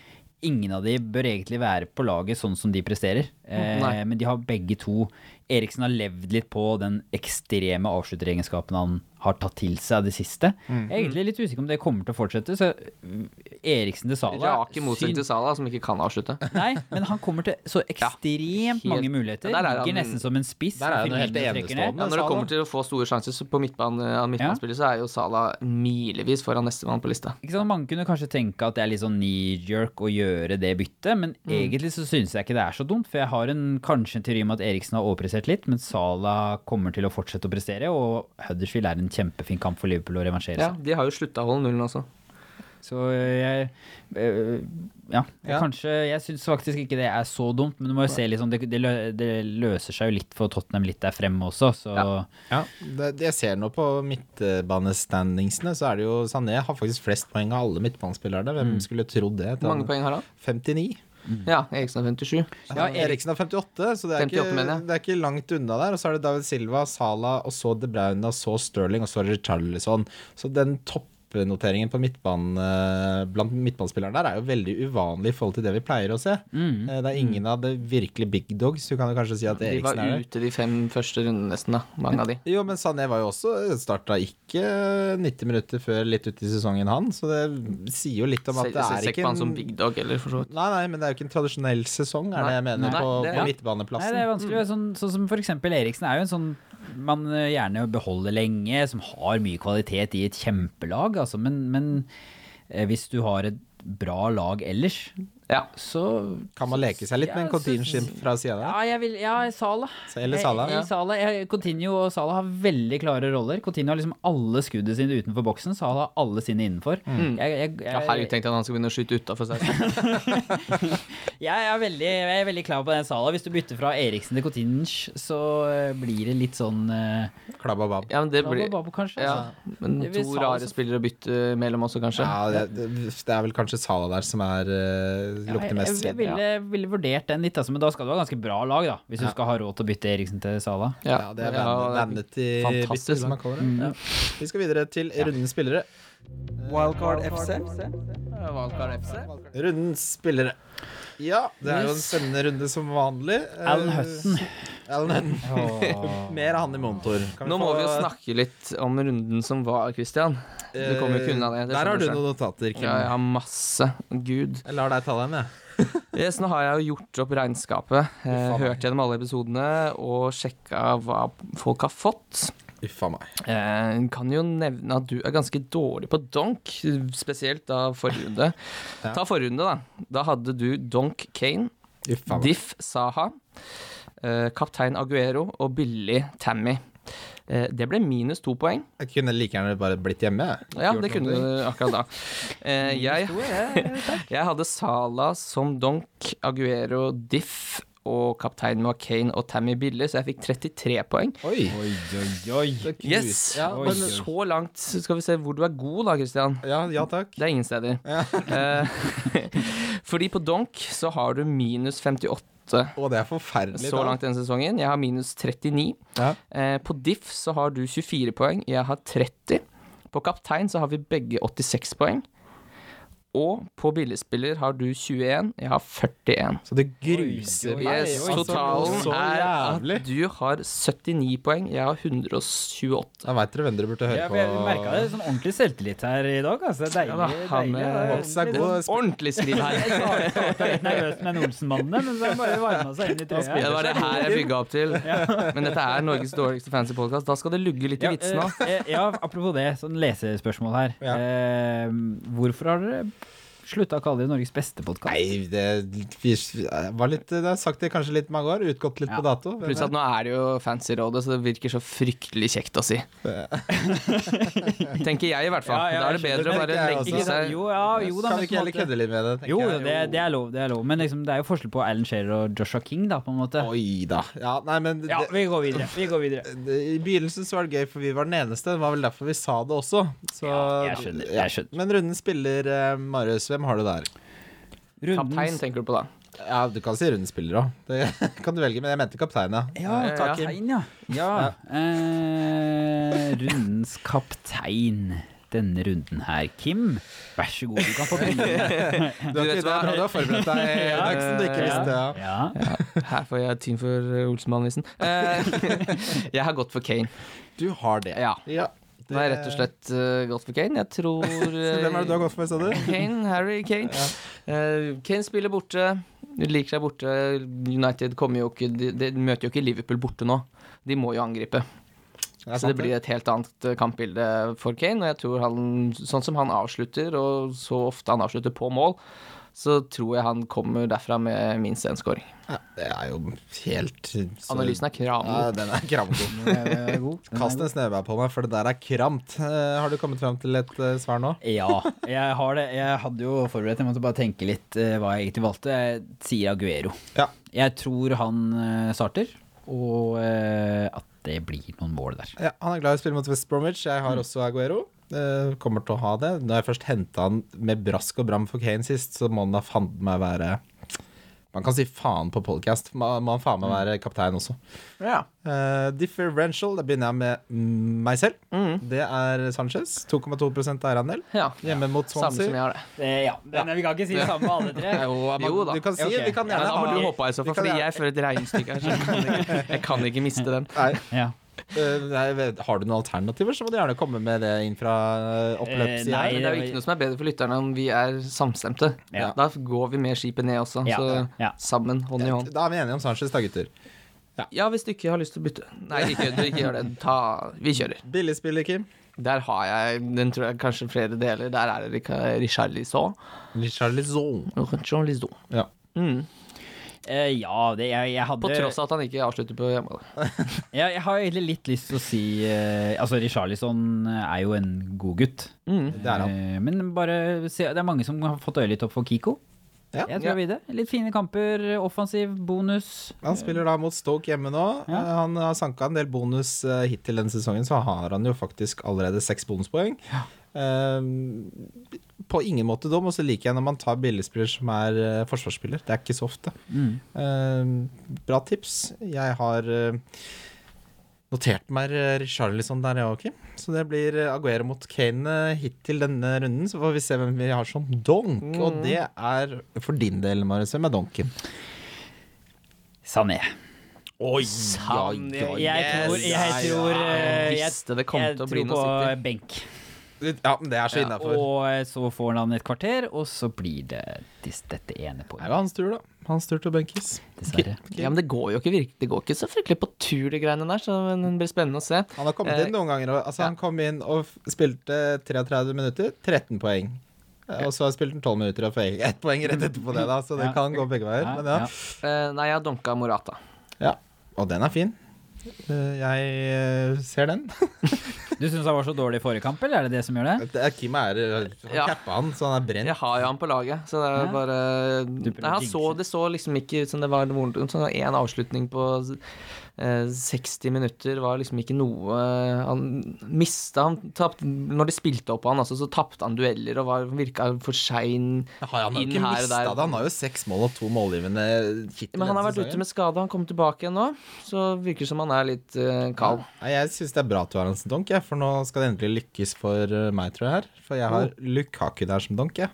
D: ingen av de bør egentlig være på laget sånn som de presterer. Eh, men de har begge to Eriksen har levd litt på den ekstreme avslutteregenskapen han har tatt til seg det siste. Jeg er egentlig litt usikker om det kommer til å fortsette. Så mm, Eriksen til Salah
B: Rake motsetning til Sala, som ikke kan avslutte.
D: Nei, men han kommer til så ekstremt
B: ja,
D: mange muligheter.
B: Der er han-
D: Ligger nesten som en spiss.
C: Der er han helt enestående.
B: Ja, når det kommer til å få store sjanser på midtbane, av midtbanespillet, så er jo Salah milevis foran nestemann på lista.
D: Ikke sant? Mange kunne kanskje tenke at det er litt sånn knee-jerk å gjøre det byttet, men egentlig så synes jeg ikke det er så dumt. For jeg har en, kanskje en teori om at Eriksen har overprestert litt, men Salah kommer til å fortsette å prestere. Og Huddersfield er en kjempefin kamp for Liverpool å revansjere
B: Ja, de har jo slutta å holde nullen også.
D: Så jeg øh, Ja,
C: Ja.
D: kanskje Jeg syns faktisk ikke det er så dumt, men du må jo se sånn det, det, lø- det løser seg jo litt for Tottenham litt der fremme også, så
B: Ja.
C: Ja, det, jeg ser nå på midtbanestandingsene, så er det jo Sané har faktisk flest poeng av alle midtbanespillerne. Hvem skulle trodd det?
B: Hvor mange poeng har han?
C: 59.
B: Ja, Eriksen har 57.
C: Ja, Eriksen har 58, så det er,
B: 58
C: ikke, det er ikke langt unna der. Og så er det David Silva, Salah, og så De Bruyne, og så Sterling, og så Richarlison. Så den toppnoteringen på midtbane, blant midtbanespillerne der er jo veldig uvanlig i forhold til det vi pleier å se.
D: Mm.
C: Eh, Det er ingen av det virkelig big dogs. Du kan jo kanskje si at
B: De var
C: Eriksen er det.
B: ute de fem første rundene nesten, da. Mange av de.
C: Jo, men Sané var jo også Starta ikke 90 minutter før litt ut i sesongen, han. Så det sier jo litt om at
B: se,
C: det er
B: ikke
C: ikke
B: på han som big dog, eller for så vidt.
C: Nei, nei, men det er jo ikke en tradisjonell sesong, er det jeg mener,
B: nei,
C: på,
B: det-
C: på
B: ja.
C: midtbaneplassen.
D: Nei, det er vanskelig. Sånn, sånn som for eksempel Eriksen er jo en sånn man eh, gjerne beholder lenge, som har mye kvalitet i et kjempelag, altså, men, men eh, hvis du har et bra lag ellers,
B: Ja.
D: så
C: Kan man leke seg litt med en Coutinho fra sida der?
D: Ja, jeg vil, ja Sala.
C: Eller Sala.
D: Jeg,
C: ja.
D: Sala Salah jeg, Coutinho og Sala har veldig klare roller. Coutinho har liksom alle skuddene sine utenfor boksen, Sala har alle sine innenfor.
C: Mm.
D: Jeg, jeg, jeg,
B: Ja, herregud, tenkte jeg at han skulle begynne å skyte utafor seg.
D: jeg, er veldig, jeg er veldig klar på den Sala. Hvis du bytter fra Eriksen til Coutinho, så eh, blir det litt sånn uh,
C: Klababab.
B: Ja, men det blir
D: Babo, kanskje.
B: ja,
D: altså.
B: men to rare spillere å bytte mellom også, kanskje.
C: Ja, det, det, er vel kanskje Sala der som er uh, lukter mest
D: jeg, jeg ville, ville vurdert den litt, altså, men da skal du ha ganske bra lag, da. Hvis du skal ha råd til å bytte Eriksen til Sala.
C: Ja, det er
B: Ja,
C: vanity
B: fantastisk
C: bitter, som man kaller det. Ja. Vi skal videre til rundens spillere.
A: Wildcard FC.
B: Wildcard FC.
C: Rundens spillere. Ja, det er jo en spennende runde som vanlig. Eh,
D: Alan Hutton.
C: Alan Hutton. Mer av han i monitor. Kan
B: Nå må
C: få-
B: vi jo snakke litt om runden som var, Christian. Du kommer jo ikke unna det. det
C: Der har du noen notater. Kim.
B: Ja, jeg har masse. Gud.
C: Jeg lar deg ta dem, jeg.
B: Yes, nå har jeg jo gjort opp regnskapet. Eh, hørt gjennom alle episodene og sjekka hva folk har fått.
C: Uffa meg.
B: Eh, kan jo nevne at du er ganske dårlig på donk, spesielt da forrige runde.
C: Ja.
B: Ta forrige runde, da. Da hadde du Donk Kane,
C: Uffa meg.
B: Diff Saha, eh, kaptein Aguero og billig Tammy. Eh, det ble minus to poeng.
C: Jeg kunne like gjerne bare blitt hjemme.
B: Ja, det kunne du akkurat da. Eh, jeg, jeg hadde Sala som donk, Aguero, Diff og kaptein var Kane og Tammy Bille, så jeg fikk 33 poeng.
C: Oi.
D: Oi, oi, oi.
B: Yes,
C: Ja,
B: oi,
D: men-
B: så langt skal vi se hvor du er god da, Christian.
C: Ja, ja takk.
B: Det er ingen steder.
C: Ja.
B: Eh, fordi på donk så har du minus 58
C: Å, det er forferdelig.
B: så
C: da.
B: langt denne sesongen. Jeg har minus 39.
C: Ja.
B: Eh, på diff så har du 24 poeng, jeg har 30. På kaptein så har vi begge 86 poeng. Og på billigspiller har du 21, jeg har 41.
C: Så det gruser meg.
B: Yes, totalen
C: så
B: er at du har 79 poeng, jeg har 128.
C: Da veit dere hvem dere burde høre
D: Ja,
C: på.
D: jeg merka det sånn ordentlig selvtillit her i dag. Altså. Det er
B: Ja,
D: deilig.
B: da, han,
D: deilig.
B: eh,
D: er
C: god.
B: Ordentlig skriv her.
D: Jeg var litt nervøs med Olsen-mannene, men så bare varma seg inn i
B: trøya. det var det her jeg bygga opp til. Men dette er Norges dårligste fancy podcast. Da skal det lugge litt i
D: Ja,
B: vitsene.
D: eh, eh, ja, apropos det, sånn lesespørsmål her. Eh, hvorfor har dere slutta å kalle det Norges beste podkast?
C: Nei, det var litt Det har sagt det kanskje litt mange år. Utgått litt
D: Ja.
C: på dato.
B: Pluss at nå er det jo Fancy-rådet, så det virker så fryktelig kjekt å si. Tenker jeg, i hvert fall.
D: Ja, ja,
B: da er det
D: bedre
B: bedre å bare
C: Det
B: legge
C: også.
B: seg
D: Jo, ja, jo da,
C: Kan vi ikke heller kødde litt med det?
D: Jo,
C: jeg.
D: det, det er lov, det er lov. Men liksom, det er jo forskjell på Alan Shearer og Joshua King, da, på en måte.
C: Oi da. Ja, nei, men
D: Ja,
C: det,
D: vi går videre. Vi går videre.
C: det, I begynnelsen så var det gøy, for vi var den eneste. Det var vel derfor vi sa det også. Så,
D: Ja, jeg skjønner, jeg
C: ja.
D: skjønner.
C: Men runden spiller, uh, Marius. Hvem har du der?
B: Kaptein, tenker du på da.
C: Ja, Du kan si runden spiller òg. Det kan du velge, men jeg mente kaptein, ja.
D: Ja,
B: Ja,
D: kaptein, ja. ja. Eh, rundens kaptein denne runden her. Kim, vær så god, du kan få begynne.
C: Du har, ikke, det bra du har forberedt deg,
D: Ja.
C: Dagsson. Du ikke visste ja.
D: Ja.
B: Her får jeg team for uh, Olsenmann-nissen. Eh, jeg har gått for Kane.
C: Du har det.
B: Ja.
C: Ja,
B: Har jeg rett og slett uh, gått for Kane. Jeg tror
C: Så Hvem er det du har gått for, sa du?
B: Kane, Harry Kane. Eh, Kane spiller borte. Liker seg borte. United kommer jo ikke de, de møter jo ikke Liverpool borte nå. De må jo angripe.
C: Det
B: Så det blir et helt annet eh, kampbilde for Kane. Og jeg tror han, sånn som han avslutter, og så ofte han avslutter på mål, så tror jeg han kommer derfra med minst én scoring.
C: Ja, det er jo helt så-
B: Analysen er
C: Ja, den er kramgod.
D: God.
C: Kast en snøbær på meg, for det der er kramt. Eh, har du kommet fram til et eh, svar nå?
D: Ja, jeg har det. Jeg hadde jo forberedt, jeg måtte bare tenke litt eh, hva jeg egentlig valgte. Jeg sier Aguero.
C: Ja.
D: Jeg tror han starter, og at det blir noen mål der.
C: Ja, han er glad i å spille mot West Bromwich. Jeg
B: Mm.
C: har også Aguero. Eh, kommer til å ha det. Når jeg først henta han med brask og bram for Kane sist, så må han da faen meg være Man kan si faen på podcast. Må må han faen meg
B: Mm.
C: være kaptein også.
B: Ja.
C: Uh, differential, da begynner jeg med meg selv.
B: Mm.
C: Det er Sanchez. 2,2% eierandel.
B: ja.
C: Hjemme mot
B: Samme som jeg har det.
D: det ja, den, Vi kan ikke si det samme med alle tre.
B: Jo da.
C: Du kan si,
D: okay.
C: Vi kan
B: Ja, da må
C: ha
B: du hoppe av i så fall, fordi jeg fører et regnestykke her. Jeg, kan ikke, jeg kan ikke miste den.
C: Nei,
D: Ja.
C: Eh, har du noen alternativer, så må du gjerne komme med det inn fra
D: Eh,
C: oppløpssida.
D: nei,
B: det er jo ikke noe som er bedre for lytterne om vi er samstemte.
D: Ja.
B: Da går vi med skipet ned også,
D: Ja,
B: så
D: ja.
B: sammen, hånd i hånd.
C: Da er vi enige om Sanchez, da, gutter.
B: Ja, hvis du ikke har lyst til å bytte. Nei, ikke, du ikke gjør det. Ta, vi kjører.
C: Billigspiller, Kim.
B: Der har jeg den tror jeg kanskje flere deler. Der er det Richard Lisson.
C: Richard
B: Lisson.
C: Ja.
B: Mm.
D: Eh, ja, det, jeg, jeg hadde
B: På tross av at han ikke avslutter på hjemme.
D: jeg, jeg har egentlig litt lyst til å si uh, Altså, Richarlison er jo en god gutt.
B: Mm.
C: Det er han.
D: Uh, men bare se, det er mange som har fått øye litt opp for Kiko.
C: Ja.
D: Jeg tror videre. Litt fine kamper, offensiv, bonus.
C: Han spiller da mot Stoke hjemme nå.
D: Ja.
C: Eh, Han har sanka en del bonus eh, hittil denne sesongen, så har han jo faktisk allerede seks bonuspoeng. Eh, på ingen måte dum, og så liker jeg når man tar billigspiller som er uh, forsvarsspiller. Det er ikke så ofte.
D: Mm.
C: Uh, bra tips. Jeg har uh, notert meg Charlison Richarlison der, jeg òg, Kim. Så det blir eh, Aguero mot Kane eh, hittil denne runden. Så får vi se hvem vi har som donk. Og det er for din del, Marius. Hvem er donken?
D: Sané.
C: Oi,
B: Sané.
D: Jeg tror, jeg tror eh,
B: Jeg
D: jeg,
B: visste det kom
D: jeg
B: til å bli
D: tror
B: noe
D: på benk.
C: Ja, men det er så
B: Ja,
C: innafor.
D: Og eh, så får han et kvarter, og så blir det dette ene
C: Det er jo hans tur, da. Hans tur til å benkes.
D: Dessverre.
B: Ja, men det går jo ikke, virke, det går ikke så fryktelig på tur, de greiene der, så det blir spennende å se.
C: Han har kommet
B: Eh,
C: inn noen ganger. Altså,
B: ja.
C: Han kom inn og spilte 33 minutter, 13 poeng. Eh, Og så har spilt den 12 minutter og fikk ett poeng rett etterpå det, da, så det
D: Ja.
C: kan gå begge veier. Men ja.
B: Eh, nei, jeg har donka Morata.
C: ja. Og den er fin. Eh, Jeg eh, ser den.
D: Du syns han var så dårlig i forrige kamp, eller er det det som gjør det?
C: Det er Kim er har Han
B: Ja.
C: cappa han, så han er brent.
B: Jeg har jo han på laget, så det er
D: Ja.
B: bare Nei, han så, Det så liksom ikke ut som det var noen sånn En avslutning på eh, 60 minutter var liksom ikke noe Han mista Han tapt, Når de spilte opp på han, altså, så tapte han dueller og var, virka for sein
C: ja, han har jo
B: inn
C: ikke
B: her og
C: mista
B: der.
C: det. Han har jo seks mål og to målgivende hittil.
B: Men han har vært ute med skade, han kom tilbake igjen nå. Så virker det som han er litt uh, kald.
C: Ja, jeg syns det er bra at du har han som donk, for nå skal det endelig lykkes for eh, meg, tror jeg. her For jeg har Lukaku der som donk. jeg.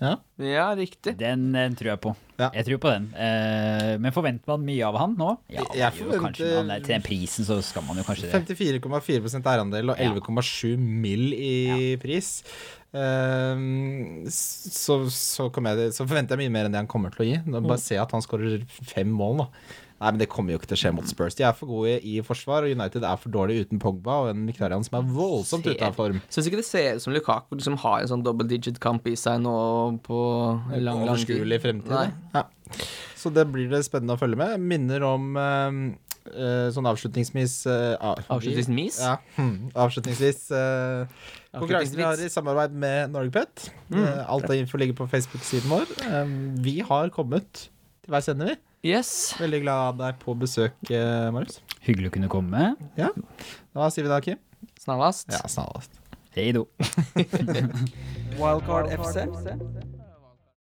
C: Ja.
B: Ja, riktig.
D: Den, den tror jeg på.
C: Ja.
D: Jeg tror på den. Eh, men forventer man mye av han nå? Ja,
C: Jeg forventer-
D: kanskje han er, Til den prisen så skal man jo kanskje det.
C: 54,4 eierandel og
D: Ja.
C: 11,7 mill. i pris. Ehm, så, så, jeg, så forventer jeg mye mer enn det han kommer til å gi. Bare Bare se at han skårer fem mål, da. Nei, men Det kommer jo ikke til å skje mot Spurs. De er for gode i forsvar, og United er for dårlig uten Pogba og en Mkhitaryan som er voldsomt ute av form.
B: Syns ikke det ser ut som Lukaku liksom har en sånn double digit kamp i seg nå på lang, lang tid.
C: Overskuelig fremtid. Ja. Så det blir det spennende å følge med. Minner om uh, eh, sånn avslutningsvis uh, av-
B: Avslutningsvis?
C: Ja, Hmm. avslutningsvis. uh, Konkurransen vi har i samarbeid med Norgepet.
B: Mm.
C: Eh, Alt av info ligger på Facebook-siden vår. Um, Vi har kommet til sender vi.
B: Yes.
C: Veldig glad av deg på besøk, eh, Marius.
D: Hyggelig å kunne komme.
C: Ja. Hva sier vi da, Kim?
B: Snarvast.
C: Ja, snarest.
D: Hei do.
A: Wildcard FC.